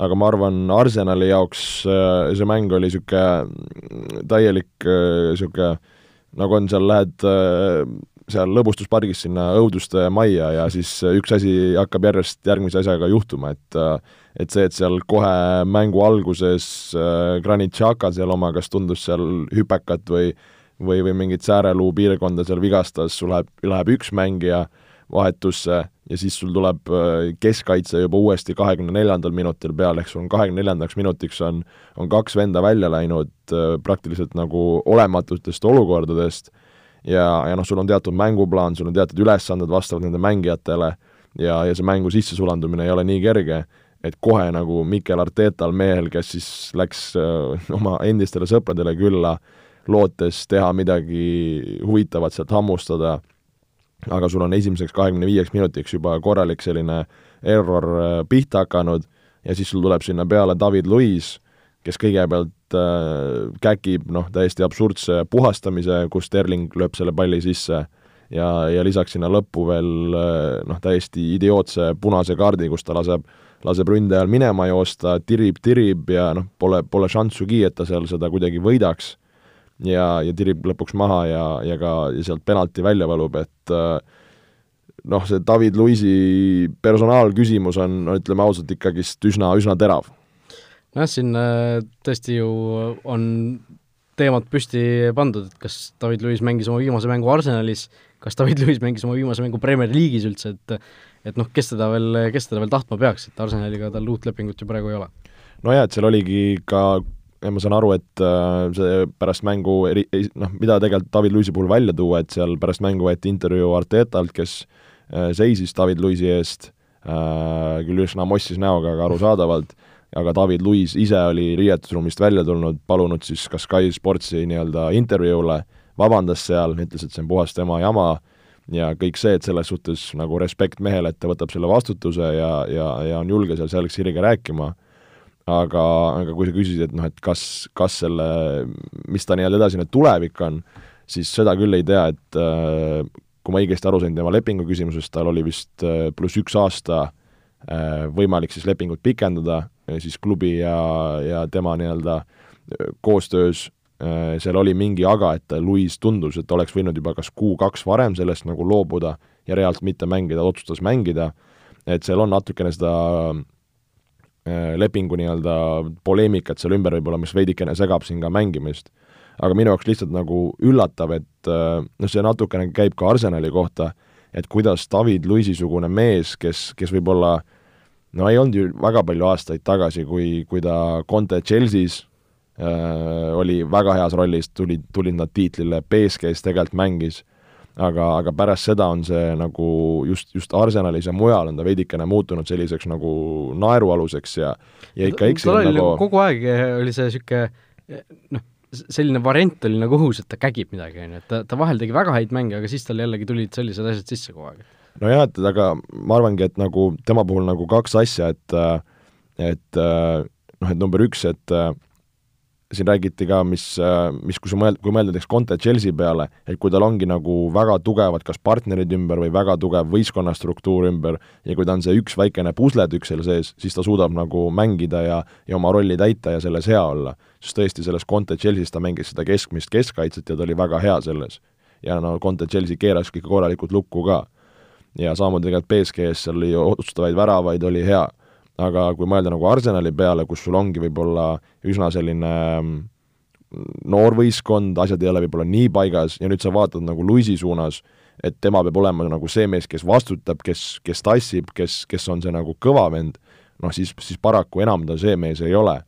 aga ma arvan, Arsenali jaoks äh, see mäng oli niisugune täielik niisugune äh,, nagu on seal, lähed äh, seal lõbustuspargis sinna õuduste majja ja siis üks asi hakkab järjest järgmise asjaga juhtuma, et äh, et see, et seal kohe mängu alguses äh, Granit Xhaka seal oma, kas tundus seal hüpekat või või, või mingit sääreluu piirkonda seal vigastas, sul läheb, läheb üks mängija äh, vahetusse ja siis sul tuleb äh, keskkaitse juba uuesti kahekümne neljandal minutil peale, ehk sul on kahekümne neljandaks minutiks on, on kaks venda välja läinud äh, praktiliselt nagu olematutest olukordadest. Ja, ja noh, sul on teatud mänguplaan, sul on teatud ülesanded vastavalt nende mängijatele ja, ja see mängu sissesulandumine ei ole nii kerge, et kohe nagu Mikel Artetal, mehel, kes siis läks öö, äh, oma endistele sõpradele külla, lootes teha midagi huvitavat sealt hammustada aga sul on esimeseks kahekümne viieks minutiks juba korralik selline error äh, pihta hakanud ja siis sul tuleb sinna peale David Luiz, kes kõigepealt äh, käkib noh, täiesti absurdse puhastamise, kus Sterling lööb selle palli sisse ja, ja lisaks sinna lõppu veel äh, noh, täiesti idiootse punase kaardi, kus ta laseb, laseb ründajal minema joosta, tirib, tirib ja noh, pole, pole šanssugi, et ta seal seda kuidagi võidaks ja, ja tirib lõpuks maha ja, ja ka ja sealt penalti välja valub, et äh, noh, see David Luisi personaalküsimus on, no ütleme ausalt, ikkagist üsna, üsna terav. nojah, siin äh, tõesti ju on teemad püsti pandud, et kas David Luiz mängis oma viimase mängu Arsenalis, kas David Luiz mängis oma viimase mängu Premier League'is üldse, et et noh, kes teda veel, kes teda veel tahtma peaks, et Arsenaliga tal uut lepingut ju praegu ei ole. nojah, et seal oligi ka ja ma saan aru, et äh, see pärast mängu eri, noh, mida tegelikult David Luisi puhul välja tuua, et seal pärast mängu võeti intervjuu Artetalt, kes äh, seisis David Luisi eest, äh, küll üsna mossis näoga, aga arusaadavalt, aga David Luis ise oli riietusruumist välja tulnud, palunud siis ka Sky Sportsi nii-öelda intervjuule, vabandas seal, ütles, et see on puhas tema jama ja kõik see, et selles suhtes nagu respekt mehele, et ta võtab selle vastutuse ja, ja, ja on julge seal selge sirge rääkima aga, aga kui sa küsisid, et noh, et kas, kas selle, mis ta nii-öelda edasine tulevik on, siis seda küll ei tea, et äh, kui ma õigesti aru sain tema lepingu küsimusest, tal oli vist pluss üks aasta võimalik siis lepingut pikendada, siis klubi ja, ja tema nii-öelda koostöös seal oli mingi aga, et Luis tundus, et oleks võinud juba kas kuu-kaks varem sellest nagu loobuda ja reaalselt mitte mängida, otsustas mängida, et seal on natukene seda Äh, lepingu nii-öelda poleemikat seal ümber võib-olla, mis veidikene segab siin ka mängimist. aga minu jaoks lihtsalt nagu üllatav, et äh, noh, see natukene käib ka Arsenali kohta, et kuidas David Luisi-sugune mees, kes, kes võib-olla no ei olnud ju väga palju aastaid tagasi, kui, kui ta Conte Chelsea's äh, oli väga heas rollis, tulid, tulid nad tiitlile, BSG-s tegelikult mängis aga, aga pärast seda on see nagu just, just Arsenalis ja mujal on ta veidikene muutunud selliseks nagu naerualuseks ja ja ikka tal oli nagu kogu aeg oli see niisugune noh, selline variant oli nagu õhus, et ta kägib midagi, on ju, et ta, ta vahel tegi väga häid mänge, aga siis tal jällegi tulid sellised asjad sisse kogu aeg. nojah, et aga ma arvangi, et nagu tema puhul nagu kaks asja, et et noh, et number üks, et siin räägiti ka, mis, mis, kui sa mõeld-, kui mõelda näiteks Conte Chelsea peale, et kui tal ongi nagu väga tugevad kas partnerid ümber või väga tugev võistkonna struktuur ümber ja kui ta on see üks väikene pusletükk seal sees, siis ta suudab nagu mängida ja, ja oma rolli täita ja selles hea olla. sest tõesti, selles Conte Chelsea's ta mängis seda keskmist keskkaitset ja ta oli väga hea selles. ja no Conte Chelsea keeras ikka korralikult lukku ka. ja samamoodi tegelikult BSG-s seal oli otsustavaid väravaid, oli hea aga kui mõelda nagu Arsenali peale, kus sul ongi võib-olla üsna selline mm, noor võistkond, asjad ei ole võib-olla nii paigas ja nüüd sa vaatad nagu Luisi suunas, et tema peab olema nagu see mees, kes vastutab, kes, kes tassib, kes, kes on see nagu kõva vend, noh siis, siis paraku enam ta see mees ei ole.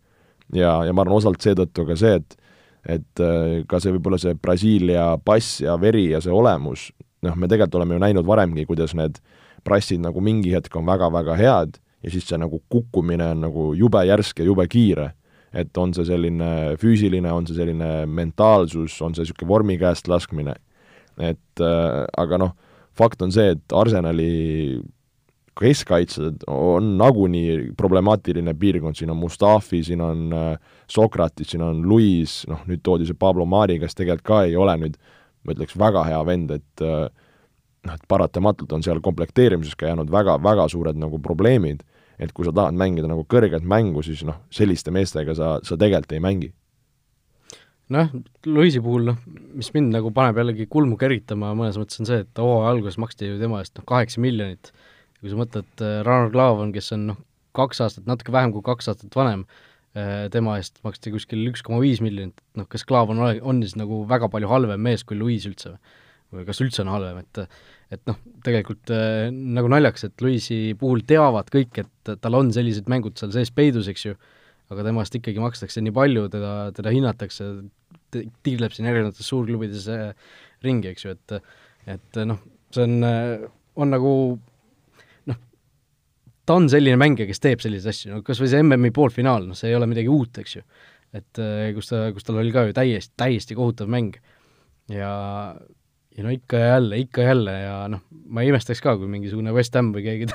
ja, ja ma arvan, osalt seetõttu ka see, et et äh, ka see võib-olla see Brasiilia pass ja veri ja see olemus, noh, me tegelikult oleme ju näinud varemgi, kuidas need prassid nagu mingi hetk on väga-väga head ja siis see nagu kukkumine on nagu jube järsk ja jube kiire. et on see selline füüsiline, on see selline mentaalsus, on see niisugune vormi käest laskmine. et äh, aga noh, fakt on see, et Arsenali keskkaitsjad on nagunii problemaatiline piirkond, siin on Mustafi, siin on äh, Sokratis, siin on Luis, noh nüüd toodi see Pablo Mari, kes tegelikult ka ei ole nüüd ma ütleks, väga hea vend, et äh, noh, et paratamatult on seal komplekteerimises ka jäänud väga, väga suured nagu probleemid et kui sa tahad mängida nagu kõrget mängu, siis noh, selliste meestega sa, sa tegelikult ei mängi. noh, Luisi puhul noh, mis mind nagu paneb jällegi kulmu keritama mõnes mõttes, on see, et hooaja alguses maksti ju tema eest noh, kaheksa miljonit. kui sa mõtled äh,, Ragnar Klavan, kes on noh, kaks aastat, natuke vähem kui kaks aastat vanem äh,, tema eest maksti kuskil üks koma viis miljonit, noh kas Klavan on, on siis nagu väga palju halvem mees kui Luis üldse või? või kas üldse on halvem, et et noh, tegelikult äh, nagu naljakas, et Luisi puhul teavad kõik, et tal on sellised mängud seal sees peidus, eks ju, aga temast ikkagi makstakse nii palju, teda, teda hinnatakse, tiirleb siin erinevates suurklubides äh, ringi, eks ju, et et noh, see on, äh, on nagu noh, ta on selline mängija, kes teeb selliseid asju, no kas või see MM-i poolfinaal, noh, see ei ole midagi uut, eks ju. et äh, kus ta, kus tal oli ka ju täiesti, täiesti kohutav mäng ja ja no ikka ja jälle, ikka ja jälle ja noh, ma ei imestaks ka, kui mingisugune West Ham või keegi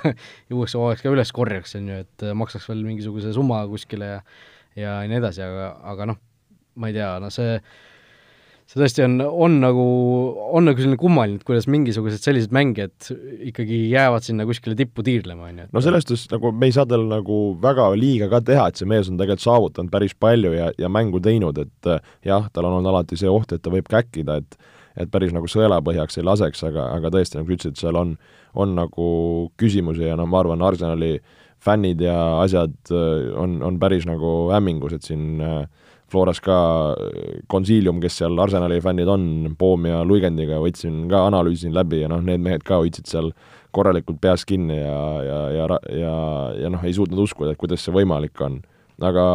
uueks hooajaks ka üles korjaks, on ju, et maksaks veel mingisuguse summa kuskile ja ja nii edasi, aga, aga noh, ma ei tea, no see see tõesti on, on nagu, on nagu selline kummaline, et kuidas mingisugused sellised mängijad ikkagi jäävad sinna kuskile tippu tiirlema, on ju. no selles suhtes nagu me ei saa tal nagu väga liiga ka teha, et see mees on tegelikult saavutanud päris palju ja, ja mängu teinud, et jah, tal on olnud alati see oht, et ta võib käkkida, et et päris nagu sõelapõhjaks ei laseks, aga, aga tõesti, nagu sa ütlesid, seal on, on nagu küsimusi ja noh, ma arvan, Arsenali fännid ja asjad äh, on, on päris nagu hämmingus, et siin äh, Floras ka konsiilium, kes seal Arsenali fännid on, Poom ja Luigendiga võtsin ka, analüüsisin läbi ja noh, need mehed ka hoidsid seal korralikult peas kinni ja, ja, ja, ja, ja noh, ei suutnud uskuda, et kuidas see võimalik on. aga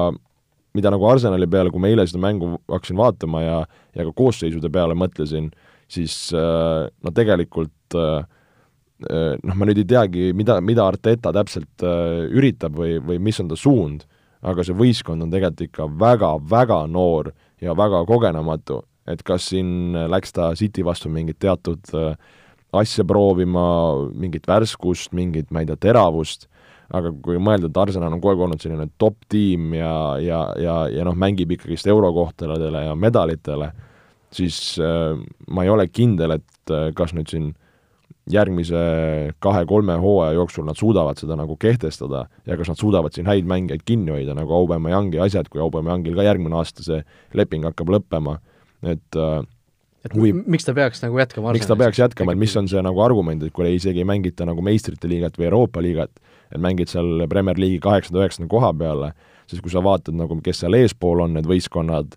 mida nagu Arsenali peale, kui ma eile seda mängu hakkasin vaatama ja, ja ka koosseisude peale mõtlesin, siis äh, no tegelikult äh, äh, noh, ma nüüd ei teagi, mida, mida Arteta täpselt üritab või, või mis on ta suund, aga see võistkond on tegelikult ikka väga-väga noor ja väga kogenematu, et kas siin läks ta City vastu mingit teatud asja proovima, mingit värskust, mingit, ma ei tea, teravust aga kui mõelda, et Arsenal on kogu aeg olnud selline top tiim ja, ja, ja, ja noh, mängib ikkagist eurokohtadele ja medalitele, siis äh, ma ei ole kindel, et äh, kas nüüd siin järgmise kahe-kolme hooaja jooksul nad suudavad seda nagu kehtestada ja kas nad suudavad siin häid mängijaid kinni hoida, nagu Aubameyangi asjad, kui Aubameyangil ka järgmine aasta see leping hakkab lõppema, et äh, et või, miks ta peaks nagu jätkama miks ta peaks jätkama, et mis on see nagu argument, et kui isegi ei mängita nagu meistrite liigat või Euroopa liigat, et mängid seal Premier League'i kaheksanda, üheksanda koha peale, siis kui sa vaatad nagu, kes seal eespool on, need võistkonnad,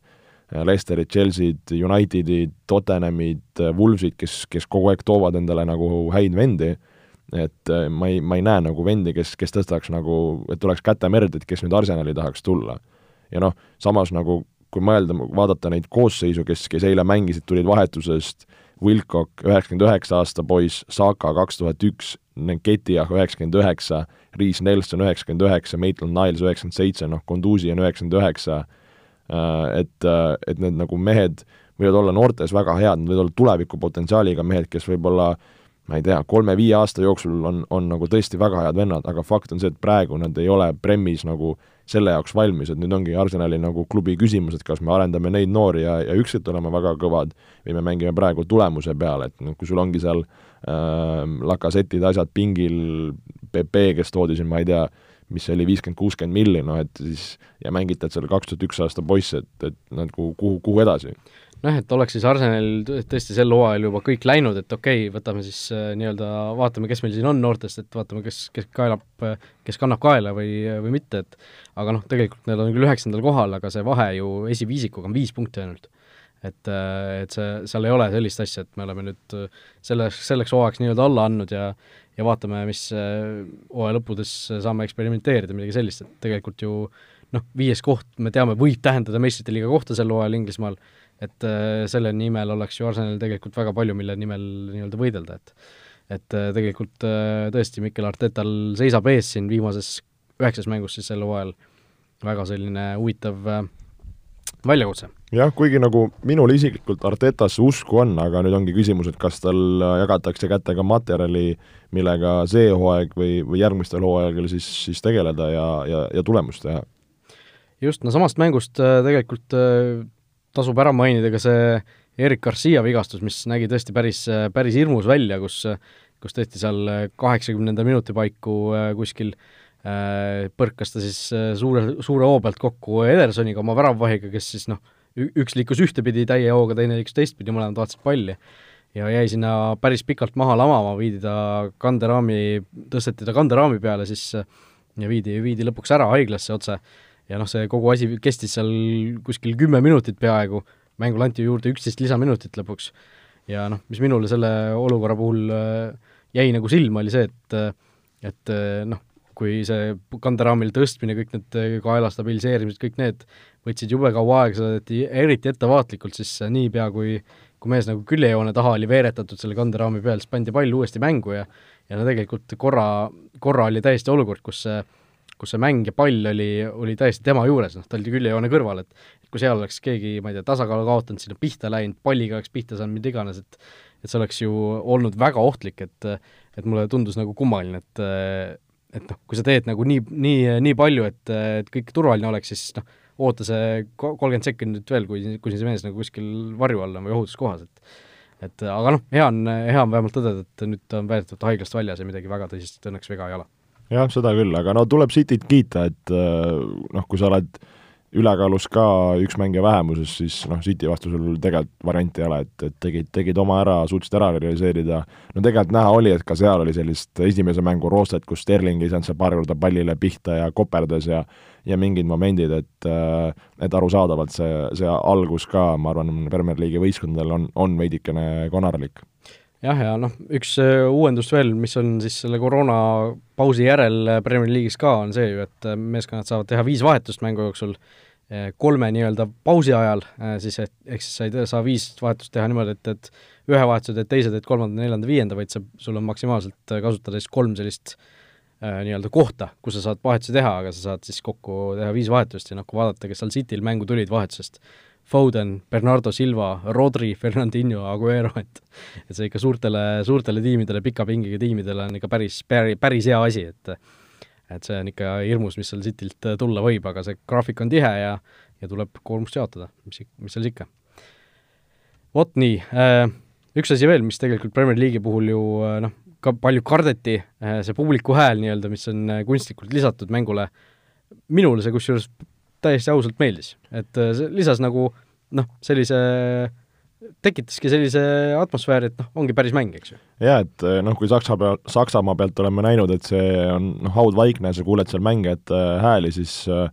Leicesterid, Chelsea'd, Unitedid, Tottenhamid, Wolvesid, kes, kes kogu aeg toovad endale nagu häid vendi, et äh, ma ei, ma ei näe nagu vendi, kes, kes tõstaks nagu, et oleks käte merd, et kes nüüd Arsenali tahaks tulla. ja noh, samas nagu kui mõelda, vaadata neid koosseisu, kes, kes eile mängisid, tulid vahetusest, Wilcock, üheksakümmend üheksa aasta poiss, Saka kaks tuhat üks, Nketiah üheksakümmend üheksa, Riis Nelson üheksakümmend üheksa, Maitland Niles üheksakümmend seitse, noh, Konduzi on üheksakümmend üheksa, äh, et, äh, et need nagu mehed võivad olla noortes väga head, nad võivad olla tulevikupotentsiaaliga mehed, kes võib-olla ma ei tea, kolme-viie aasta jooksul on, on nagu tõesti väga head vennad, aga fakt on see, et praegu nad ei ole Premis nagu selle jaoks valmis, et nüüd ongi Arsenali nagu klubi küsimus, et kas me arendame neid noori ja, ja üksikult oleme väga kõvad või me mängime praegu tulemuse peale, et noh, kui sul ongi seal äh, lakasetid, asjad pingil, PP, kes toodi siin, ma ei tea, mis see oli, viiskümmend, kuuskümmend milli, noh et siis ja mängitad seal kaks tuhat üks aasta poisse, et, et nagu kuhu, kuhu edasi noh, et oleks siis Arsenalil tõesti sel hooajal juba kõik läinud, et okei okay,, võtame siis äh, nii-öelda, vaatame, kes meil siin on noortest, et vaatame, kes, kes kaelab, kes kannab kaela või, või mitte, et aga noh, tegelikult nad on küll üheksandal kohal, aga see vahe ju esiviisikuga on viis punkti ainult. et, äh, et see, seal ei ole sellist asja, et me oleme nüüd selleks, selleks hooajaks nii-öelda alla andnud ja ja vaatame, mis äh, hooaja lõppudes saame eksperimenteerida, midagi sellist, et tegelikult ju noh, viies koht, me teame, võib tähendada meistrite liiga kohta sel hooajal Inglismaal, et äh, selle nimel oleks ju Arsenalil tegelikult väga palju, mille nimel nii-öelda võidelda, et et äh, tegelikult äh, tõesti, Mikel Artetal seisab ees siin viimases üheksas mängus siis sel hooajal väga selline huvitav väljakutse. jah, kuigi nagu minul isiklikult Artetasse usku on, aga nüüd ongi küsimus, et kas tal jagatakse kätega materjali, millega see hooaeg või, või järgmistel hooaegadel siis, siis tegeleda ja, ja, ja tulemust teha. just, no samast mängust tegelikult tasub ära mainida ka see Erik Garcia vigastus, mis nägi tõesti päris, päris hirmus välja, kus kus tõesti seal kaheksakümnenda minuti paiku äh, kuskil äh, põrkas ta siis äh, suure, suure hoo pealt kokku Edersoniga, oma väravvahiga, kes siis noh, üks liikus ühtepidi täie hooga, teine liikus teistpidi, mõlemad vaatasid palli. ja jäi sinna päris pikalt maha lamama, viidi ta kanderaami, tõsteti ta kanderaami peale siis ja viidi, viidi lõpuks ära haiglasse otse ja noh, see kogu asi kestis seal kuskil kümme minutit peaaegu, mängule anti juurde üksteist lisaminutit lõpuks. ja noh, mis minule selle olukorra puhul äh, jäi nagu silma, oli see, et et äh, noh, kui see kanderaamil tõstmine, kõik need kaela stabiliseerimised, kõik need võtsid jube kaua aega, seda tehti eriti ettevaatlikult, siis niipea, kui kui mees nagu küljejoone taha oli veeretatud selle kanderaami peal, siis pandi pall uuesti mängu ja ja no tegelikult korra, korra oli täiesti olukord, kus see kus see mäng ja pall oli, oli täiesti tema juures, noh, ta oli küljejoone kõrval, et et kui seal oleks keegi, ma ei tea, tasakaalu kaotanud, sinna pihta läinud, palliga oleks pihta saanud, mida iganes, et et see oleks ju olnud väga ohtlik, et et mulle tundus nagu kummaline, et et noh, kui sa teed nagu nii, nii, nii palju, et, et kõik turvaline oleks, siis noh, oota see kolmkümmend sekundit veel, kui, kuni see mees nagu kuskil varju all on või ohutus kohas, et et aga noh, hea on, hea on vähemalt tõdeda, et nüüd ta on väidetavalt haiglast väljas ja midagi väga tõsist õnneks viga ei ole jah, seda küll, aga no tuleb Cityt kiita, et äh, noh, kui sa oled ülekaalus ka üks mängija vähemuses, siis noh, City vastu sul tegelikult varianti ei ole, et, et tegid, tegid oma ära, suutsid ära realiseerida, no tegelikult näha oli, et ka seal oli sellist esimese mängu roostet, kus Sterling ei saanud seal paar korda pallile pihta ja koperdas ja ja mingid momendid, et äh, et arusaadavalt see, see algus ka, ma arvan, Premier League'i võistkondadel on, on veidikene konarlik jah, ja noh, üks äh, uuendus veel, mis on siis selle koroonapausi järel äh, Premier League'is ka, on see ju, et äh, meeskonnad saavad teha viis vahetust mängu jooksul kolme nii-öelda pausi ajal, siis et ehk siis sa ei saa viis vahetust teha niimoodi, et, et ühe vahetuse teed teise, teed kolmanda, neljanda, viienda, vaid sa, sul on maksimaalselt kasutada siis kolm sellist nii-öelda kohta, kus sa saad vahetusi teha, aga sa saad siis kokku teha viis vahetust ja noh, kui vaadata, kes seal Cityl mängu tulid vahetusest, Foden, Bernardo Silva, Rodri, Fernandinho, Aguero, et et see ikka suurtele, suurtele tiimidele, pika pingiga tiimidele on ikka päris, päris, päris hea asi, et et see on ikka hirmus, mis seal Citylt tulla võib, aga see graafik on tihe ja ja tuleb koormust jaotada, mis, mis seal ikka. vot nii äh,, üks asi veel, mis tegelikult Premier League'i puhul ju noh, ka palju kardeti, see publiku hääl nii-öelda, mis on kunstlikult lisatud mängule, minule see kusjuures täiesti ausalt meeldis, et see lisas nagu noh, sellise tekitaski sellise atmosfääri, et noh, ongi päris mäng, eks ju. jaa, et noh, kui Saksa peal, Saksamaa pealt oleme näinud, et see on noh, haudvaikne, sa kuuled seal mängijate hääli, siis äh,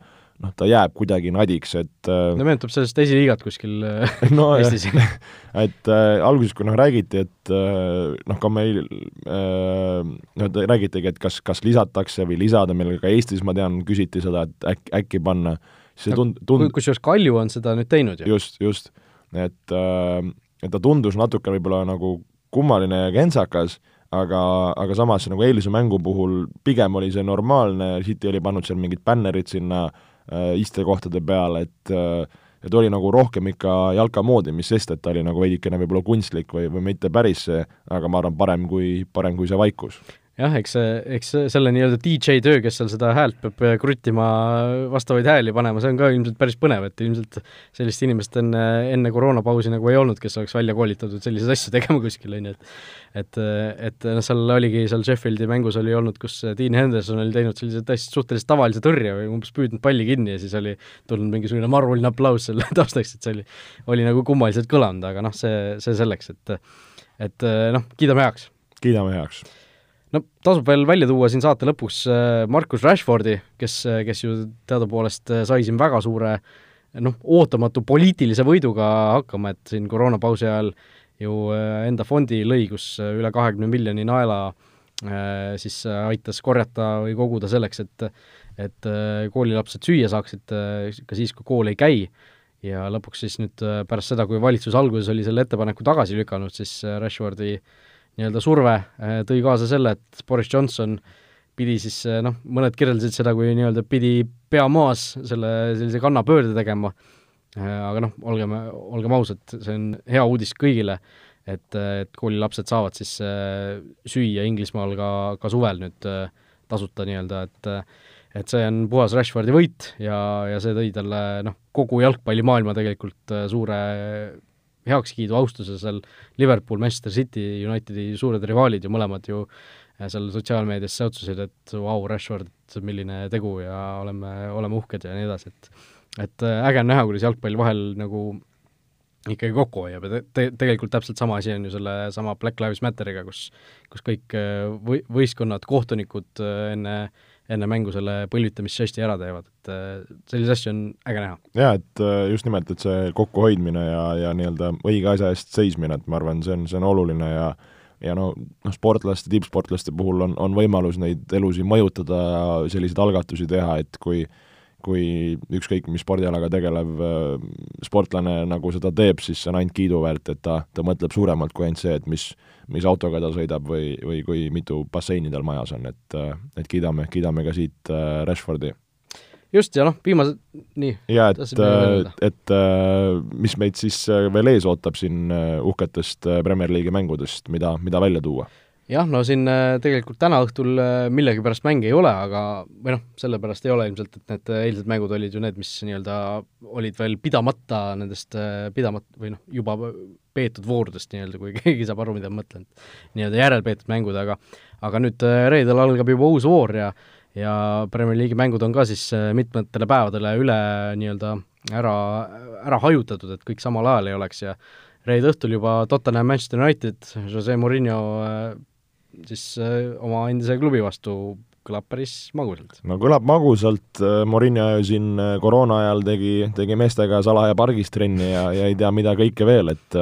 noh, ta jääb kuidagi nadiks, et äh, no meenutab sellest esiliigat kuskil äh, no, Eestis. Et äh, alguses, kui noh, räägiti, et äh, noh, ka meil äh, noh, räägitigi, et kas, kas lisatakse või lisada, meil ka Eestis, ma tean, küsiti seda, et äkki, äkki panna, see tund-, tund-, kusjuures Kalju on seda nüüd teinud ju. just, just. et äh,, et ta tundus natuke võib-olla nagu kummaline ja kentsakas, aga, aga samas nagu eilse mängu puhul pigem oli see normaalne, City oli pannud seal mingid bännerid sinna äh, istekohtade peal, et äh, et oli nagu rohkem ikka jalka moodi, mis sest, et ta oli nagu veidikene võib-olla kunstlik või, või mitte päris see, aga ma arvan, parem kui, parem kui see vaikus jah, eks see, eks selle nii-öelda DJ töö, kes seal seda häält peab äh, kruttima, vastavaid hääli panema, see on ka ilmselt päris põnev, et ilmselt sellist inimest enne, enne koroonapausi nagu ei olnud, kes oleks välja koolitatud selliseid asju tegema kuskil, on ju, et et, et noh, seal oligi, seal Sheffieldi mängus oli olnud, kus Dean Henderson oli teinud sellise täiesti suhteliselt tavalise tõrje või umbes püüdnud palli kinni ja siis oli tulnud mingisugune maruline aplaus selle taustaks, et see oli, oli nagu kummaliselt kõlanud, aga noh, see, see selleks, et et noh, kiidame heaks. kiidame heaks no tasub veel välja tuua siin saate lõpus Markus Rashfordi, kes, kes ju teadupoolest sai siin väga suure noh, ootamatu poliitilise võiduga hakkama, et siin koroonapausi ajal äh, ju äh, enda fondi lõi, kus äh, üle kahekümne miljoni naela äh, siis aitas korjata või koguda selleks, et et koolilapsed süüa saaksid ka siis, kui kool ei käi, ja lõpuks siis nüüd pärast seda, kui valitsus alguses oli selle ettepaneku tagasi lükanud, siis Rashfordi nii-öelda surve tõi kaasa selle, et Boris Johnson pidi siis noh, mõned kirjeldasid seda kui nii-öelda pidi pea maas selle sellise kannapöörde tegema. Äh, aga noh, olgem, olgem ausad, see on hea uudis kõigile, et, et koolilapsed saavad siis äh, süüa Inglismaal ka, ka suvel nüüd äh, tasuta nii-öelda, et et see on puhas Rashfordi võit ja, ja see tõi talle noh, kogu jalgpallimaailma tegelikult suure heakskiidu, austuse seal Liverpool, Manchester City, Unitedi suured rivaalid ju mõlemad ju seal sotsiaalmeedias säutsusid, et vau wow,, Rashford, milline tegu ja oleme, oleme uhked ja nii edasi, et et äh, äge on näha, kuidas jalgpall vahel nagu ikkagi kokku hoiab ja te-, te-, tegelikult täpselt sama asi on ju selle sama Black Lives Matteriga, kus kus kõik äh, või-, võistkonnad, kohtunikud äh, enne mängu selle põlvitamisžesti ära teevad, et selliseid asju on äge näha. jaa, et just nimelt, et see kokkuhoidmine ja, ja nii-öelda õige asja eest seismine, et ma arvan, see on, see on oluline ja ja no, noh, sportlaste, tippsportlaste puhul on, on võimalus neid elusid mõjutada ja selliseid algatusi teha, et kui äh, kui ükskõik mis spordialaga tegelev äh, sportlane nagu seda teeb, siis see on ainult kiiduväärt, et ta, ta mõtleb suuremalt kui ainult see, et mis, mis autoga ta sõidab või, või kui mitu basseini tal majas on, et, äh, et kiidame, kiidame ka siit äh, Rashfordi. just, ja noh, viimased, nii. jaa, et, et mis meid siis veel ees ootab siin uhketest Premier League'i mängudest, mida, mida välja tuua jah, no siin äh, tegelikult täna õhtul äh, millegipärast mänge ei ole, aga või noh, sellepärast ei ole ilmselt, et need äh, eilsed mängud olid ju need, mis nii-öelda olid veel pidamata nendest pidamat- või noh, juba peetud voorudest nii-öelda, kui keegi saab aru, mida ma mõtlen, nii-öelda järelpeetud mängud, aga aga nüüd reedel algab juba uus voor ja ja Premier League'i mängud on ka siis mitmetele päevadele üle nii-öelda ära, ära hajutatud, et kõik samal ajal ei oleks ja reede õhtul juba Tottenham Manchester United, Jose Murillo siis äh, oma endise klubi vastu kõlab päris magusalt. no kõlab magusalt, äh, Morinho ju siin äh, koroona ajal tegi, tegi meestega salaja pargis trenni ja, ja ei tea mida kõike veel, et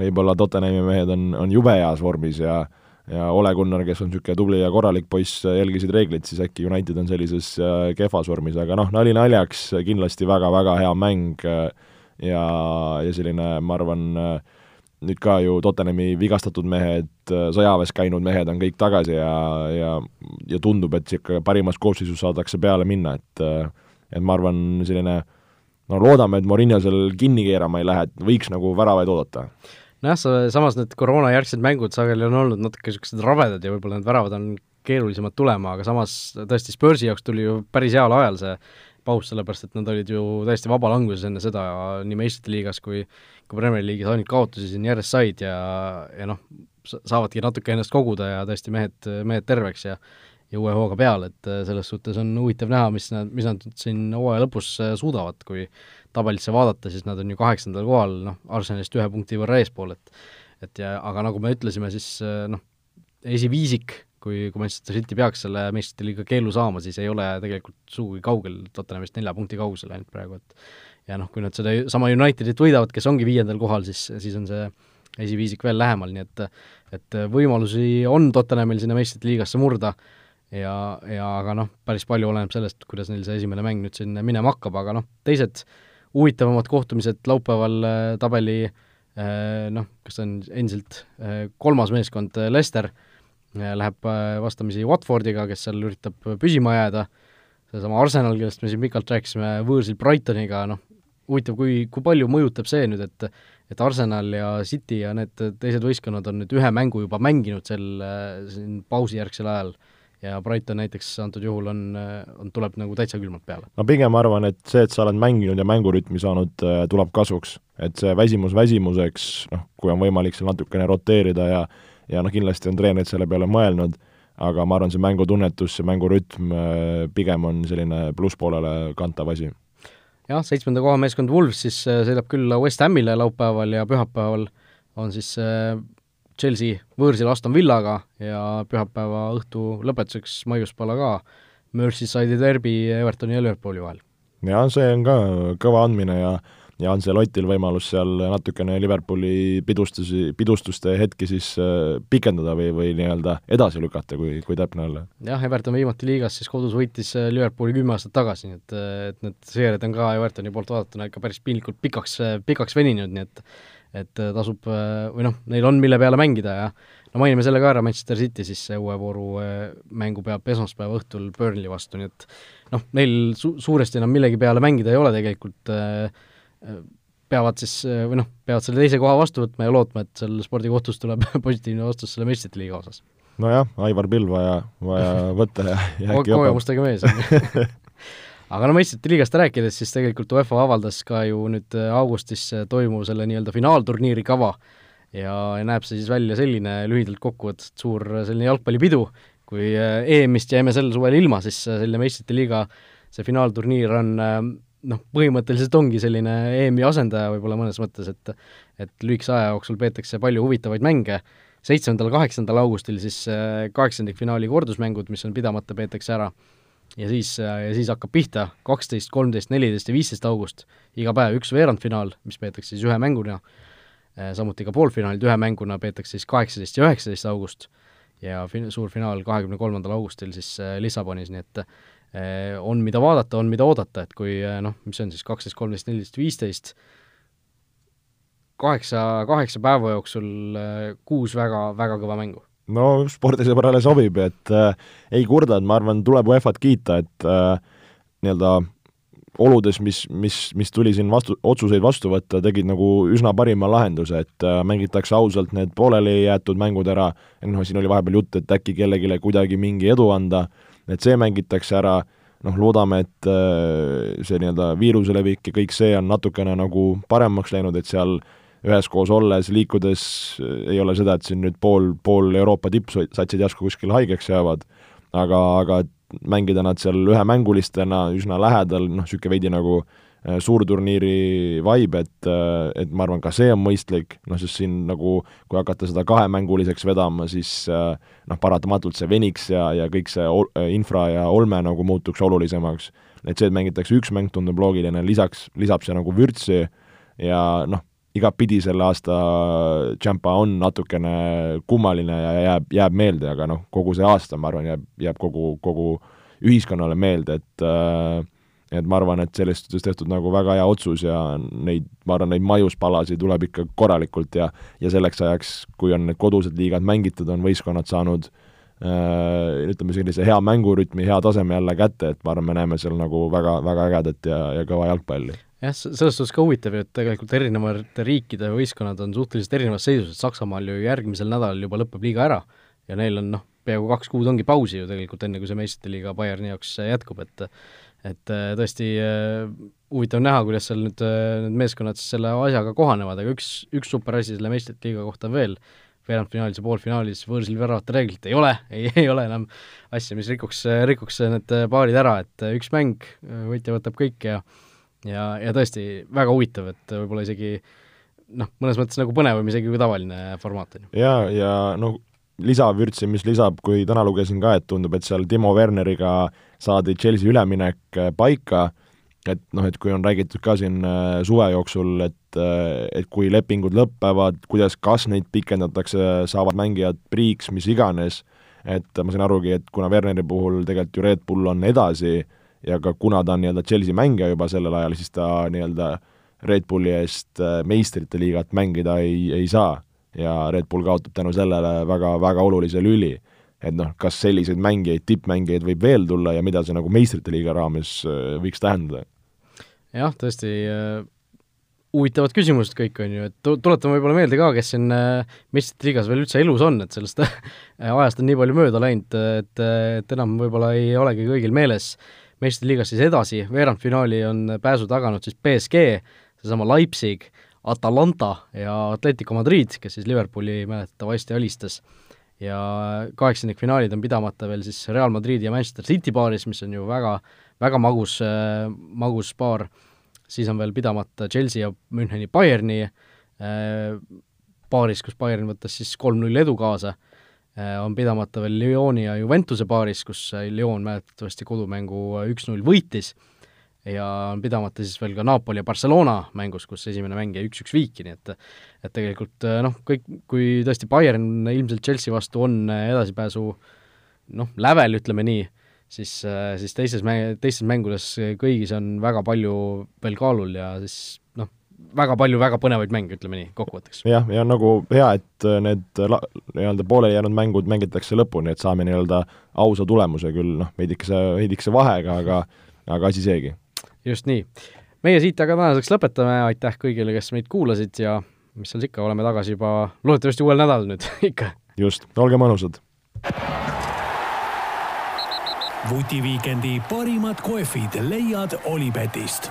võib-olla Tottenhami mehed on, on jube heas vormis ja ja Ole Gunnar, kes on niisugune tubli ja korralik poiss, jälgisid reegleid, siis äkki United on sellises kehvas vormis, aga noh, nali naljaks, kindlasti väga-väga hea mäng ja, ja selline, ma arvan, nüüd ka ju Tottenhami vigastatud mehed, sõjaväes käinud mehed on kõik tagasi ja, ja ja tundub, et niisugune parimas koosseisus saadakse peale minna, et et ma arvan, selline no loodame, et Morinho seal kinni keerama ei lähe, et võiks nagu väravaid oodata. nojah, sa, samas need koroonajärgsed mängud sageli on olnud natuke niisugused rabedad ja võib-olla need väravad on keerulisemad tulema, aga samas tõesti Spursi jaoks tuli ju päris heal ajal see paus, sellepärast et nad olid ju täiesti vabalanguses enne seda nii meistrite liigas kui kui Premier League'is. Ainult kaotusi siin järjest said ja, ja noh, saavadki natuke ennast koguda ja tõesti mehed, mehed terveks ja ja uue hooga peale, et selles suhtes on huvitav näha, mis nad, mis nad siin hooaja lõpus suudavad, kui tabelisse vaadata, siis nad on ju kaheksandal kohal, noh, Arsenalist ühe punkti võrra eespool, et et ja aga nagu me ütlesime, siis noh, esiviisik, kui, kui Manchester City peaks selle meistrite liiga keelu saama, siis ei ole tegelikult sugugi kaugel Tottenhamist nelja punkti kaugusel ainult praegu, et ja noh, kui nad seda sama Unitedit võidavad, kes ongi viiendal kohal, siis, siis on see esiviisik veel lähemal, nii et et võimalusi on Tottenhamil sinna meistrite liigasse murda ja, ja aga noh, päris palju oleneb sellest, kuidas neil see esimene mäng nüüd siin minema hakkab, aga noh, teised huvitavamad kohtumised laupäeval äh, tabeli äh, noh, kas see on endiselt äh, kolmas meeskond, Leicester, läheb vastamisi Watfordiga, kes seal üritab püsima jääda, seesama Arsenal, kellest me siin pikalt rääkisime, võõrsil Brightoniga, noh, huvitav, kui, kui palju mõjutab see nüüd, et et Arsenal ja City ja need teised võistkonnad on nüüd ühe mängu juba mänginud sel, siin pausijärgsel ajal ja Brighton näiteks antud juhul on, on, tuleb nagu täitsa külmalt peale. ma pigem arvan, et see, et sa oled mänginud ja mängurütmi saanud, tuleb kasuks. et see väsimus väsimuseks, noh, kui on võimalik seal natukene roteerida ja ja noh, kindlasti on treenerid selle peale mõelnud, aga ma arvan, see mängutunnetus, see mängurütm pigem on selline plusspoolele kantav asi jah, seitsmenda koha meeskond Wolves siis äh, sõidab külla West Hamile laupäeval ja pühapäeval on siis äh, Chelsea võõrsil Aston Villaga ja pühapäeva õhtu lõpetuseks maiuspala ka Merseyside'i derbi Evertoni ja Liverpooli vahel. jah, see on ka kõva andmine ja ja Ancelotil võimalus seal natukene Liverpooli pidustusi, pidustuste hetki siis äh, pikendada või, või nii-öelda edasi lükata, kui, kui täpne olla. jah, Everton viimati liigas siis kodus võitis äh, Liverpooli kümme aastat tagasi, nii et, äh, et need seeriad on ka Evertoni poolt vaadatuna ikka päris piinlikult pikaks, pikaks veninud, nii et et tasub või noh, neil on, mille peale mängida ja no mainime selle ka ära, Manchester City siis uue vooru mängu peab esmaspäeva õhtul Burnley vastu, nii et noh, neil su-, suuresti enam millegi peale mängida ei ole tegelikult äh, peavad siis või noh, peavad selle teise koha vastu võtma ja lootma, et seal spordikohtus tuleb positiivne vastus selle meistrite liiga osas. nojah, Aivar Pill vaja, vaja võtta ja, ja äkki kogemustega mees aga no meistrite liigast rääkides, siis tegelikult UEFA avaldas ka ju nüüd augustis toimuva selle nii-öelda finaalturniiri kava ja, ja näeb see siis välja selline lühidalt kokkuvõttes, et suur selline jalgpallipidu, kui EM-ist jäime sel suvel ilma, siis selline meistrite liiga see finaalturniir on noh, põhimõtteliselt ongi selline EM-i asendaja võib-olla mõnes mõttes, et et lühikese aja jooksul peetakse palju huvitavaid mänge, seitsmendal, kaheksandal augustil siis äh, kaheksandikfinaali kordusmängud, mis on pidamata, peetakse ära, ja siis, äh, ja siis hakkab pihta kaksteist, kolmteist, neliteist ja viisteist august, iga päev üks veerandfinaal, mis peetakse siis ühe mänguna, äh, samuti ka poolfinaalid ühe mänguna peetakse siis kaheksateist ja üheksateist august. Ja fin-, suur finaal kahekümne kolmandal augustil siis Lissabonis, nii et on, mida vaadata, on, mida oodata, et kui eh, noh, mis on siis kaksteist, kolmteist, neliteist, viisteist, kaheksa, kaheksa päeva jooksul eh, kuus väga, väga kõva mängu. no spordisõbrale sobib, et äh, ei kurda, et ma arvan, tuleb UEFA-t kiita, et äh, nii-öelda oludes, mis, mis, mis tuli siin vastu, otsuseid vastu võtta, tegid nagu üsna parima lahenduse, et äh, mängitakse ausalt need pooleli jäetud mängud ära, noh, siin oli vahepeal jutt, et äkki kellelegi kuidagi mingi edu anda äh,, et see mängitakse ära, noh, loodame, et äh, see nii-öelda viiruse levik ja kõik see on natukene nagu paremaks läinud, et seal üheskoos olles, liikudes äh, ei ole seda, et siin nüüd pool, pool Euroopa tippsatsid järsku kuskil haigeks jäävad, aga, aga mängida nad seal ühemängulistena üsna lähedal, noh, niisugune veidi nagu äh, suurturniiri vibe, et, äh, et ma arvan, ka see on mõistlik, noh sest siin nagu kui hakata seda kahemänguliseks vedama, siis äh, noh, paratamatult see veniks ja, ja kõik see ol, infra ja olme nagu muutuks olulisemaks. et see, et mängitakse üks mäng, tundub loogiline, lisaks, lisab see nagu vürtsi ja noh, igatpidi selle aasta Champa on natukene kummaline ja jääb, jääb meelde, aga noh, kogu see aasta, ma arvan, jääb, jääb kogu, kogu ühiskonnale meelde, et äh, et ma arvan, et selles suhtes tehtud nagu väga hea otsus ja neid, ma arvan, neid maiuspalasid tuleb ikka korralikult ja ja selleks ajaks, kui on need kodused liigad mängitud, on võistkonnad saanud äh, ütleme, sellise hea mängurütmi, hea taseme jälle kätte, et ma arvan, me näeme seal nagu väga, väga ägedat ja, ja kõva jalgpalli. Jah, selles suhtes ka huvitav ju, et tegelikult erinevate riikide võistkonnad on suhteliselt erinevas seisus, et Saksamaal ju järgmisel nädalal juba lõpeb liiga ära ja neil on noh, peaaegu kaks kuud ongi pausi ju tegelikult, enne kui see meistrite liiga Bayerni jaoks jätkub, et et äh, tõesti äh, huvitav näha, kuidas seal nüüd need meeskonnad siis selle asjaga kohanevad, aga üks, üks super asi selle meistrite liiga kohta veel, veerandfinaalis ja poolfinaalis võõrsil väravate reeglit ei ole, ei, ei ole enam asja, mis rikuks, rikuks need paarid ära, et üks mäng, võitja võtab kõik ja ja, ja tõesti väga huvitav, et võib-olla isegi noh, mõnes mõttes nagu põnevam isegi kui tavaline formaat, on ju. jaa, ja no lisavürtsi, mis lisab, kui täna lugesin ka, et tundub, et seal Timo Werneriga saadi Chelsea üleminek äh, paika, et noh, et kui on räägitud ka siin äh, suve jooksul, et, äh, et kui lepingud lõpevad, kuidas, kas neid pikendatakse, saavad mängijad priiks, mis iganes, et ma sain arugi, et kuna Werneri puhul tegelikult ju Red Bull on edasi ja ka kuna ta on nii-öelda Chelsea mängija juba sellel ajal, siis ta nii-öelda Red Bulli eest meistrite liigat mängida ei, ei saa ja Red Bull kaotab tänu sellele väga, väga olulise lüli. Et noh, kas selliseid mängijaid, tippmängijaid võib veel tulla ja mida see nagu meistrite liiga raames äh, võiks tähendada? jah, tõesti äh, huvitavad küsimused kõik, on ju, et tuletame võib-olla meelde ka, kes siin äh, meistrite liigas veel üldse elus on, et sellest ajast on nii palju mööda läinud, et, et enam võib-olla ei olegi kõigil meeles. meistrite liigas siis edasi, veerandfinaali on pääsu taganud siis BSG, seesama Leipzig, Atalanta ja Atletico Madrid, kes siis Liverpooli mäletatavasti alistas. Ja kaheksandikfinaalid on pidamata veel siis Real Madridi ja Manchester City paaris, mis on ju väga, väga magus, magus paar, siis on veel pidamata Chelsea ja Müncheni Bayerni paaris, kus Bayern võttis siis kolm-null edu kaasa, on pidamata veel Lyoni ja Juventuse paaris, kus Lyon mäletatavasti kodumängu üks-null võitis ja on pidamata siis veel ka Napoli ja Barcelona mängus, kus esimene mäng jäi üks-üks viiki, nii et et tegelikult eh, noh, kõik, kui tõesti Bayern ilmselt Chelsea vastu on eh, edasipääsu noh, lävel, ütleme nii, siis, eh, siis teises mäng, teistes mängudes kõigis on väga palju veel kaalul ja siis noh, väga palju väga põnevaid mänge, ütleme nii, kokkuvõtteks. jah, ja nagu hea, et need nii-öelda pooleli jäänud mängud mängitakse lõpuni, et saame nii-öelda ausa tulemuse küll, noh, veidikese, veidikese vahega, aga aga asi seegi just nii. meie siit aga tänaseks lõpetame, aitäh kõigile, kes meid kuulasid ja mis seal ikka, oleme tagasi juba loodetavasti uuel nädalal nüüd ikka. just, olge mõnusad! vutiviikendi parimad kohvid leiad Olipetist